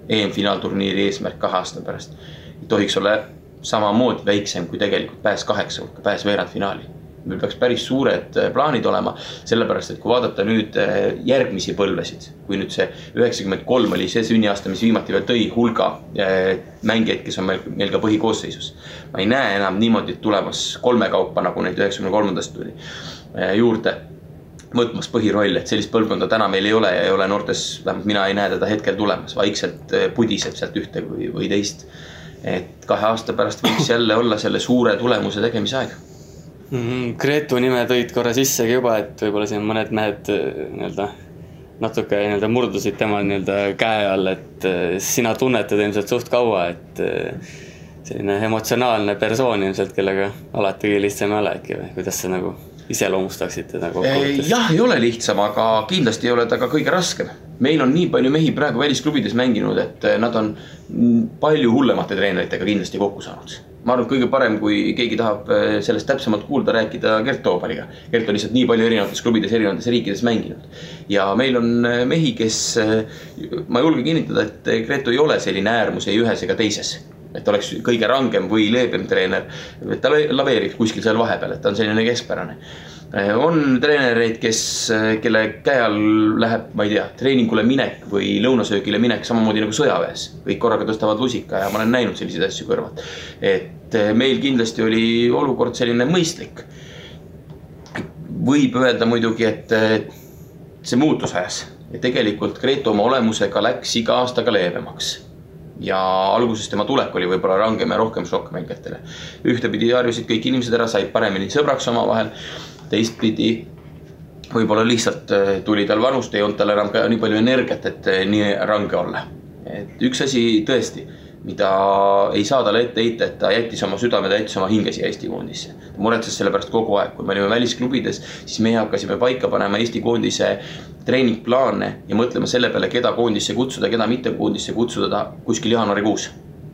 S3: EM-finaalturniiri eesmärk kahe aasta pärast ei tohiks olla samamoodi väiksem kui tegelikult pääs kaheksa hulka, pääs veerandfinaali meil peaks päris suured äh, plaanid olema, sellepärast et kui vaadata nüüd äh, järgmisi põlvesid, kui nüüd see üheksakümmend kolm oli see sünniaasta, mis viimati veel tõi hulga äh, mängijaid, kes on meil, meil ka põhikoosseisus. ma ei näe enam niimoodi tulemas kolme kaupa, nagu neid üheksakümne kolmandast tuli juurde võtmas põhirolli, et sellist põlvkonda täna meil ei ole ja ei ole noortes, vähemalt mina ei näe teda hetkel tulemas, vaikselt pudiseb sealt ühte või, või teist. et kahe aasta pärast võiks jälle olla selle suure tulemuse tegemise aeg
S2: mm. -hmm. Gretu nime tõid korra sissegi juba, et võib-olla siin mõned mehed äh, nii-öelda natuke nii-öelda murdusid tema nii-öelda käe all, et äh, sina tunnetad ilmselt suht kaua, et äh, selline emotsionaalne persoon ilmselt, kellega alati kõige lihtsam ei ole äkki või kuidas sa nagu iseloomustaksid teda kokkuvõttes?
S3: jah, ei ole lihtsam, aga kindlasti ei ole ta ka kõige raskem. meil on nii palju mehi praegu välisklubides mänginud, et nad on palju hullemate treeneritega kindlasti kokku saanud ma arvan, et kõige parem, kui keegi tahab äh, sellest täpsemalt kuulda, rääkida Gert Toobaliga. Gert on lihtsalt nii palju erinevates klubides, erinevates riikides mänginud. ja meil on äh, mehi, kes, äh, ma julgen kinnitada, et Gretu ei ole selline äärmus ei ühes ega teises et oleks kõige rangem või leebem treener. ta laveerib kuskil seal vahepeal, et ta on selline keskpärane Eh, on treenereid, kes, eh, kelle käe all läheb, ma ei tea, treeningule minek või lõunasöögile minek samamoodi nagu sõjaväes. kõik korraga tõstavad lusika ja ma olen näinud selliseid asju kõrvalt. et eh, meil kindlasti oli olukord selline mõistlik. võib öelda muidugi, et see muutus ajas ja tegelikult Gretu oma olemusega läks iga aastaga leebemaks ja alguses tema tulek oli võib-olla rangem ja rohkem šokk mängijatele. ühtepidi harjusid kõik inimesed ära, said paremini sõbraks omavahel teistpidi võib-olla lihtsalt äh, tuli tal vanust, ei olnud tal enam ka nii palju energiat, et äh, nii range olla. et üks asi tõesti, mida ei saa talle ette heita, et ta jättis oma südame, ta jättis oma hinge siia Eesti koondisse. ta muretses selle pärast kogu aeg, kui me olime välisklubides, siis meie hakkasime paika panema Eesti koondise treeningplaane ja mõtlema selle peale, keda koondisse kutsuda, keda mitte koondisse kutsuda kuskil jaanuarikuus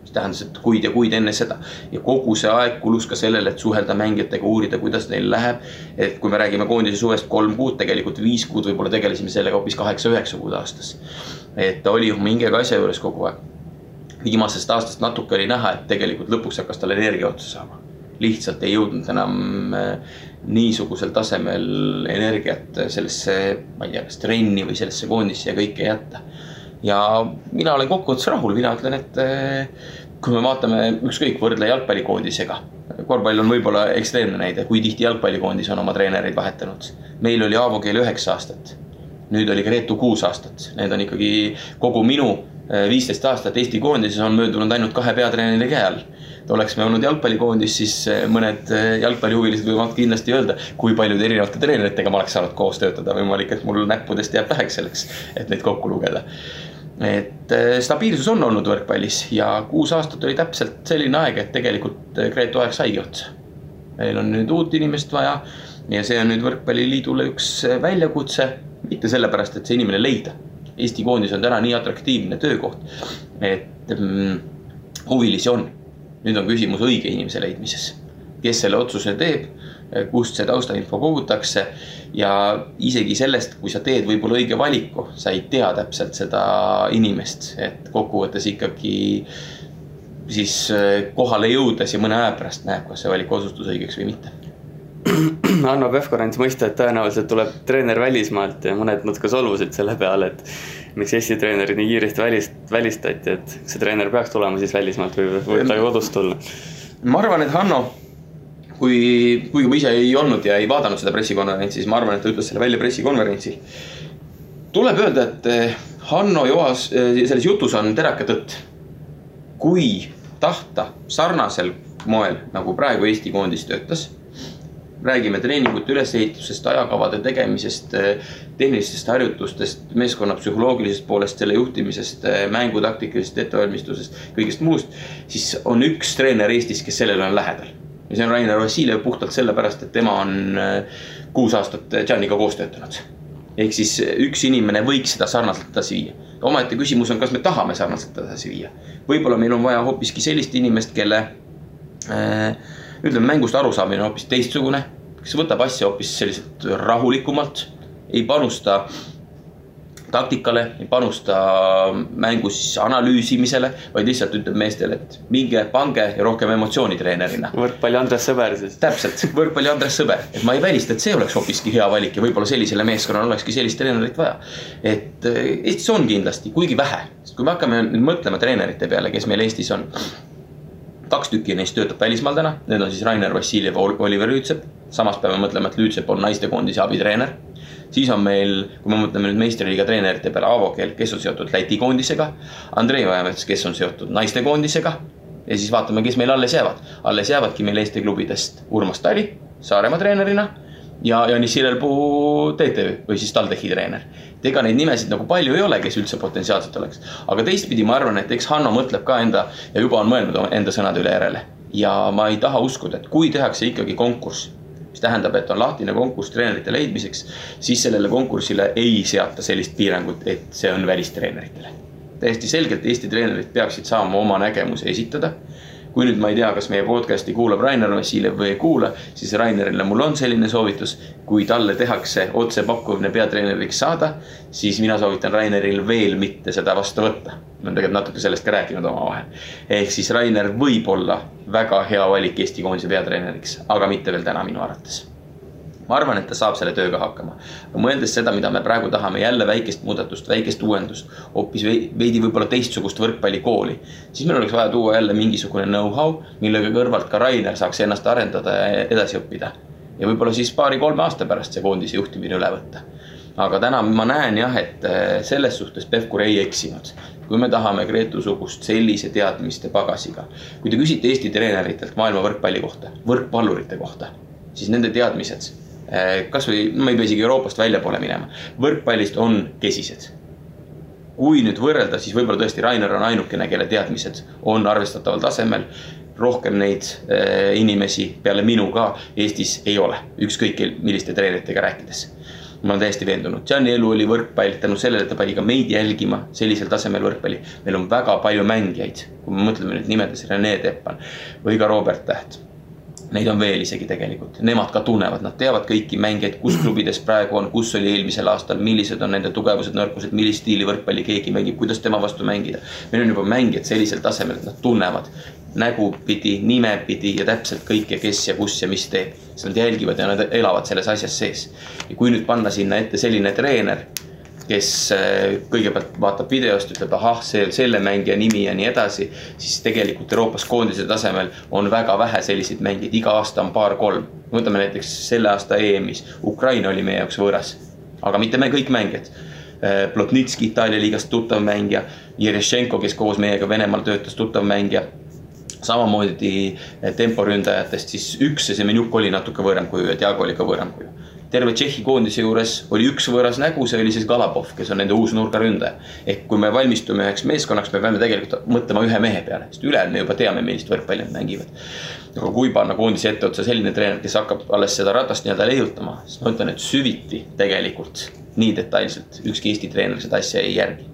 S3: mis tähendas, et kuid ja kuid enne seda. ja kogu see aeg kulus ka sellele, et suhelda mängijatega, uurida, kuidas neil läheb. et kui me räägime koondise suvest kolm kuud, tegelikult viis kuud võib-olla tegelesime sellega hoopis kaheksa-üheksa kuud aastas. et ta oli oma hingega asja juures kogu aeg. Viimasest aastast natuke oli näha, et tegelikult lõpuks hakkas tal energia otsa saama. lihtsalt ei jõudnud enam äh, niisugusel tasemel energiat sellesse, ma ei tea, kas trenni või sellesse koondisse ja kõike jätta ja mina olen kokkuvõttes rahul, mina ütlen, et eh, kui me vaatame ükskõik võrdle jalgpallikoondisega. korvpall on võib-olla ekstreemne näide, kui tihti jalgpallikoondis on oma treenereid vahetanud. meil oli Aavo Keel üheksa aastat. nüüd oli Gretu kuus aastat, need on ikkagi kogu minu viisteist aastat Eesti koondises on möödunud ainult kahe peatreeneri käe all oleks me olnud jalgpallikoondis, siis eh, mõned jalgpallihuvilised võivad kindlasti öelda, kui paljude erinevate treeneritega ma oleks saanud koos töötada, võimalik, et mul näppudest jääb väheks selleks, et neid kokku lugeda et äh, stabiilsus on olnud võrkpallis ja kuus aastat oli täpselt selline aeg, et tegelikult äh, Gretu aeg saigi otsa. meil on nüüd uut inimest vaja ja see on nüüd Võrkpalliliidule üks äh, väljakutse, mitte sellepärast, et see inimene leida. Eesti koondis on täna nii atraktiivne töökoht, et mm, huvilisi on. nüüd on küsimus õige inimese leidmises, kes selle otsuse teeb kust see taustainfo kogutakse. ja isegi sellest, kui sa teed võib-olla õige valiku, sa ei tea täpselt seda inimest, et kokkuvõttes ikkagi siis äh, kohale jõudes ja mõne aja pärast näeb, kas see valik osutus õigeks või mitte (clears throat) (clears throat)
S2: Hanno Pevkur andis mõista, et tõenäoliselt tuleb treener välismaalt ja mõned natuke solvusid selle peale, et miks Eesti treenerid nii kiiresti välist, välistati, et kas see treener peaks tulema siis välismaalt või võib ta kodust tulla?
S3: ma arvan, et Hanno kui, kuigi ma ise ei olnud ja ei vaadanud seda pressikonverentsi, siis ma arvan, et ta ütles selle välja pressikonverentsil. tuleb öelda, et eh, Hanno Joas, eh, selles jutus on terake tõtt. kui tahta sarnasel moel, nagu praegu Eesti koondis töötas räägime treeningute ülesehitusest, ajakavade tegemisest, eh, tehnilistest harjutustest, meeskonna psühholoogilisest poolest, selle juhtimisest, mängutaktikalisest ettevalmistusest, kõigest muust. siis on üks treener Eestis, kes sellele on lähedal ja see on Rainer Vassiljev puhtalt sellepärast, et tema on äh, kuus aastat Janiga koos töötanud. ehk siis üks inimene võiks seda sarnaselt edasi viia. omaette küsimus on, kas me tahame sarnaselt edasi viia. võib-olla meil on vaja hoopiski sellist inimest, kelle äh, ütleme, mängust arusaamine on hoopis teistsugune, kes võtab asja hoopis selliselt rahulikumalt, ei panusta taktikale, ei panusta mängu siis analüüsimisele, vaid lihtsalt ütleb meestele, et minge, pange ja rohkem emotsiooni treenerina.
S2: võrkpalli Andres Sõber siis.
S3: täpselt, võrkpalli Andres Sõber, et ma ei välista, et see oleks hoopiski hea valik ja võib-olla sellisele meeskonnale olekski sellist treenerit vaja. et Eestis on kindlasti, kuigi vähe, sest kui me hakkame nüüd mõtlema treenerite peale, kes meil Eestis on. Kaks tükki neist töötab välismaal täna, need on siis Rainer Vassiljev Oliver Lüütsepp. samas peame mõtlema, et Lüütsepp on naistekoondise abitreener siis on meil, kui me mõtleme nüüd meistriliiga treenerite peale, Aavo Keel, kes on seotud Läti koondisega. Andrei Ojamets, kes on seotud naistekoondisega. ja siis vaatame, kes meil alles jäävad. alles jäävadki meil Eesti klubidest Urmas Tali Saaremaa treenerina ja Janis Sirelpuu TTÜ või siis TalTechi treener. et ega neid nimesid nagu palju ei ole, kes üldse potentsiaalselt oleks. aga teistpidi ma arvan, et eks Hanno mõtleb ka enda ja juba on mõelnud enda sõnade üle järele. ja ma ei taha uskuda, et kui tehakse ikkagi konkurss mis tähendab, et on lahtine konkurss treenerite leidmiseks, siis sellele konkursile ei seata sellist piirangut, et see on välistreeneritele. täiesti selgelt Eesti treenerid peaksid saama oma nägemuse esitada. Kui nüüd ma ei tea, kas meie podcast'i kuulab Rainer Vassiljev või ei kuula, siis Rainerile mul on selline soovitus. kui talle tehakse otsepakkumine peatreeneriks saada, siis mina soovitan Raineril veel mitte seda vastu võtta. me oleme tegelikult natuke sellest ka rääkinud omavahel. ehk siis Rainer võib olla väga hea valik Eesti koondise peatreeneriks, aga mitte veel täna minu arvates ma arvan, et ta saab selle tööga hakkama. mõeldes seda, mida me praegu tahame, jälle väikest muudatust, väikest uuendust, hoopis veidi võib-olla teistsugust võrkpallikooli. siis meil oleks vaja tuua jälle mingisugune know-how, millega kõrvalt ka Rainer saaks ennast arendada ja edasi õppida. ja võib-olla siis paari-kolme aasta pärast see koondise juhtimine üle võtta. aga täna ma näen jah, et äh, selles suhtes Pevkur ei eksinud kui me tahame Gretu-sugust sellise teadmiste pagasiga. kui te küsite Eesti treeneritelt maailma võrkpalli kohta, võrkpallurite kohta, siis nende teadmised kasvõi, ma ei pea isegi Euroopast väljapoole minema, võrkpallist on kesised. kui nüüd võrrelda, siis võib-olla tõesti Rainer on ainukene, kelle teadmised on arvestataval tasemel. rohkem neid äh, inimesi peale minu ka Eestis ei ole, ükskõik milliste treeneritega rääkides ma olen täiesti veendunud, Gianni elu oli võrkpall, tänu sellele ta pani ka meid jälgima sellisel tasemel võrkpalli. meil on väga palju mängijaid, kui me mõtleme nüüd nimedes Rene Teppan või ka Robert Täht Neid on veel isegi tegelikult, nemad ka tunnevad, nad teavad kõiki mängijaid, kus (clears throat) klubides praegu on, kus oli eelmisel aastal, millised on nende tugevused, nõrkused, millist stiili võrkpalli keegi mängib, kuidas tema vastu mängida. meil on juba mängijad sellisel tasemel, et nad tunnevad nägupidi, nimepidi ja täpselt kõike, kes ja kus ja mis teeb. siis nad jälgivad ja nad elavad selles asjas sees. ja kui nüüd panna sinna ette selline treener kes äh, kõigepealt vaatab videost, ütleb ahah, see on selle mängija nimi ja nii edasi. siis tegelikult Euroopas koondise tasemel on väga vähe selliseid mängijaid, iga aasta on paar-kolm. võtame näiteks selle aasta EM-is, Ukraina oli meie jaoks võõras, aga mitte me kõik mängijad. Äh, Plotnitski Itaalia liigast tuttav mängija, Jerešenko, kes koos meiega Venemaal töötas, tuttav mängija samamoodi äh, temporündajatest siis üks, see Semenjuk oli natuke võõram kuju ja Diago oli ka võõram kuju terve Tšehhi koondise juures oli üks võõras nägu, see oli siis Galabov, kes on nende uus nurgaründaja. ehk kui me valmistume üheks meeskonnaks, me peame tegelikult mõtlema ühe mehe peale, sest ülejäänud me juba teame, millist võrkpalli nad mängivad. aga kui panna koondise etteotsa selline treener, kes hakkab alles seda ratast nii-öelda leiutama, siis ma ütlen, et süviti tegelikult nii detailselt ükski Eesti treener seda asja ei järgi.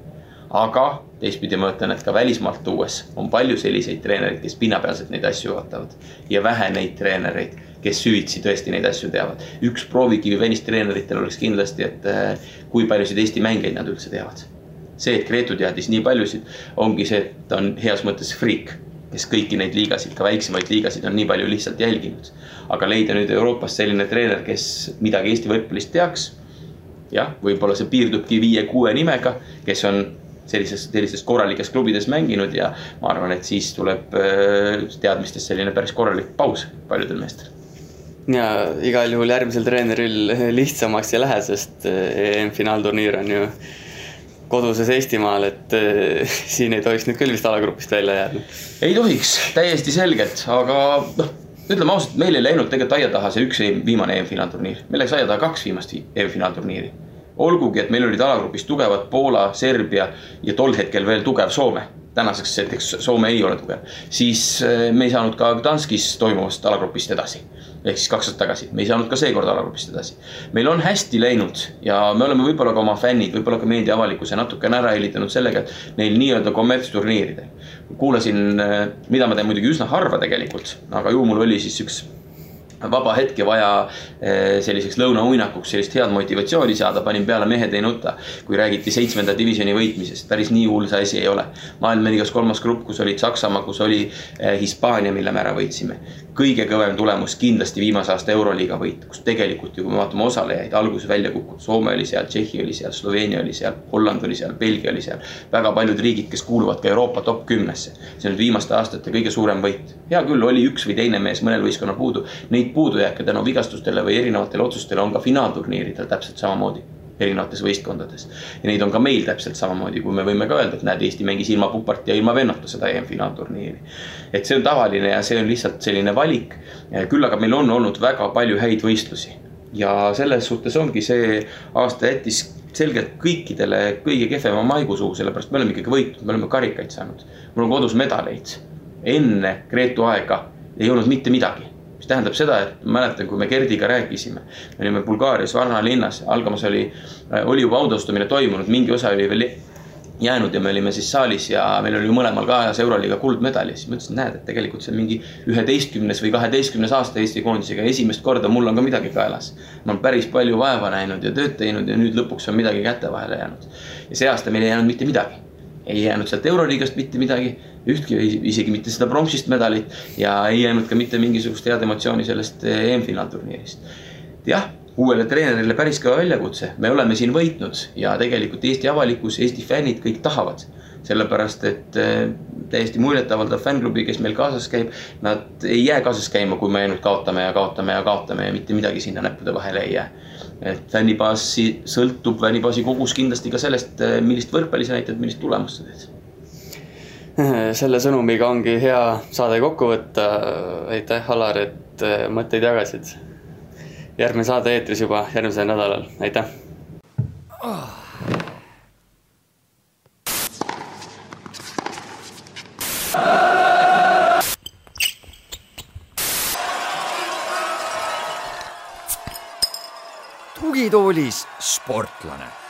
S3: aga teistpidi ma ütlen, et ka välismaalt tuues on palju selliseid treenereid, kes pinnapealselt neid asju vaatavad ja vähe neid treenereid kes süvitsi tõesti neid asju teavad. üks proovikivi välistreeneritel oleks kindlasti, et äh, kui paljusid Eesti mängijaid nad üldse teavad. see, et Gretu teadis nii paljusid, ongi see, et ta on heas mõttes friik, kes kõiki neid liigasid, ka väiksemaid liigasid on nii palju lihtsalt jälginud. aga leida nüüd Euroopas selline treener, kes midagi Eesti võrkpallist teaks. jah, võib-olla see piirdubki viie-kuue nimega, kes on sellises, sellistes korralikes klubides mänginud ja ma arvan, et siis tuleb äh, teadmistes selline päris korralik paus paljudel meestel
S2: ja igal juhul järgmisel treeneril lihtsamaks ei lähe, sest eh, EM-finaalturniir on ju koduses Eestimaal, et äh, (laughs) siin ei tohiks nüüd küll vist alagrupist välja jääda.
S3: ei tohiks, täiesti selgelt, aga noh, ütleme ausalt, meil ei läinud tegelikult aia taha see üks viimane EM-finaalturniir, meil läks aia taha kaks viimast EM-finaalturniiri. olgugi, et meil olid alagrupis tugevad Poola, Serbia ja tol hetkel veel tugev Soome tänaseks näiteks Soome ei ole tugev, siis me ei saanud ka Gdanskis toimuvast alagrupist edasi ehk siis kaks aastat tagasi, me ei saanud ka seekord alagrupist edasi. meil on hästi läinud ja me oleme võib-olla ka oma fännid, võib-olla ka meediaavalikkuse natukene ära hellitanud sellega, et neil nii-öelda kommertsturniiridel. kuulasin, eh, mida ma teen muidugi üsna harva tegelikult, aga ju mul oli siis üks vaba hetke vaja eh, selliseks lõunauinakuks sellist head motivatsiooni saada, panin peale Mehed ei nuta. kui räägiti seitsmenda divisjoni võitmisest, päris nii hull see asi ei ole. maailmaliigas kolmas grupp, kus olid Saksamaa, kus oli eh, Hispaania, mille me ära võitsime. Kõige kõvem tulemus kindlasti viimase aasta Euroliiga võit, kus tegelikult ju, kui me vaatame osalejaid, alguses välja kukkunud, Soome oli seal, Tšehhi oli seal, Sloveenia oli seal, Holland oli seal, Belgia oli seal. väga paljud riigid, kes kuuluvad ka Euroopa top kümnesse. see on viimaste aastate kõige suurem võit. hea küll, oli üks või teine mees mõnel võistkonnal puudu, neid puudujääke tänu vigastustele või erinevatele otsustele on ka finaalturniiridel täpselt samamoodi erinevates võistkondades. ja neid on ka meil täpselt samamoodi, kui me võime ka öelda, et näed, Eesti mängis ilma Pupart ja ilma Vennota seda EM-finaalturniiri. et see on tavaline ja see on lihtsalt selline valik. küll aga meil on olnud väga palju häid võistlusi ja selles suhtes ongi see aasta jättis selgelt kõikidele kõige kehvema maigusuu, sellepärast me oleme ikkagi võitnud, me oleme karikaid saanud. mul on kodus medaleid. enne Gretu aega ei olnud mitte midagi mis tähendab seda, et mäletan, kui me Gerdiga rääkisime, me olime Bulgaarias Varna linnas, algamas oli, äh, oli juba autostumine toimunud, mingi osa oli veel jäänud ja me olime siis saalis ja meil oli mõlemal ka ajas Euroliiga kuldmedal ja siis ma ütlesin, näed, et tegelikult see on mingi üheteistkümnes või kaheteistkümnes aasta Eesti koondisega, esimest korda mul on ka midagi kaelas. ma olen päris palju vaeva näinud ja tööd teinud ja nüüd lõpuks on midagi käte vahele jäänud. ja see aasta meil ei jäänud mitte midagi. Ei jäänud sealt Euroliigast mitte midagi, ühtki, isegi mitte seda pronksist medalit ja ei jäänud ka mitte mingisugust head emotsiooni sellest EM-finaalturniirist. jah uuele treenerile päris kõva väljakutse, me oleme siin võitnud ja tegelikult Eesti avalikkus, Eesti fännid kõik tahavad. sellepärast, et äh, täiesti muljetavaldav fännklubi, kes meil kaasas käib, nad ei jää kaasas käima, kui me ainult kaotame ja kaotame ja kaotame ja mitte midagi sinna näppude vahele ei jää. Et fännibaasi sõltub, fännibaasi kogus kindlasti ka sellest, äh, millist võrkpalli sa näitad, millist tulemust sa teed. (laughs)
S2: Selle sõnumiga ongi hea saade kokku võtta. aitäh, Alar, et äh, mõtteid jagasid. Järgmine saade eetris juba järgmisel nädalal, aitäh! Oh..
S1: Tugitoolis sportlane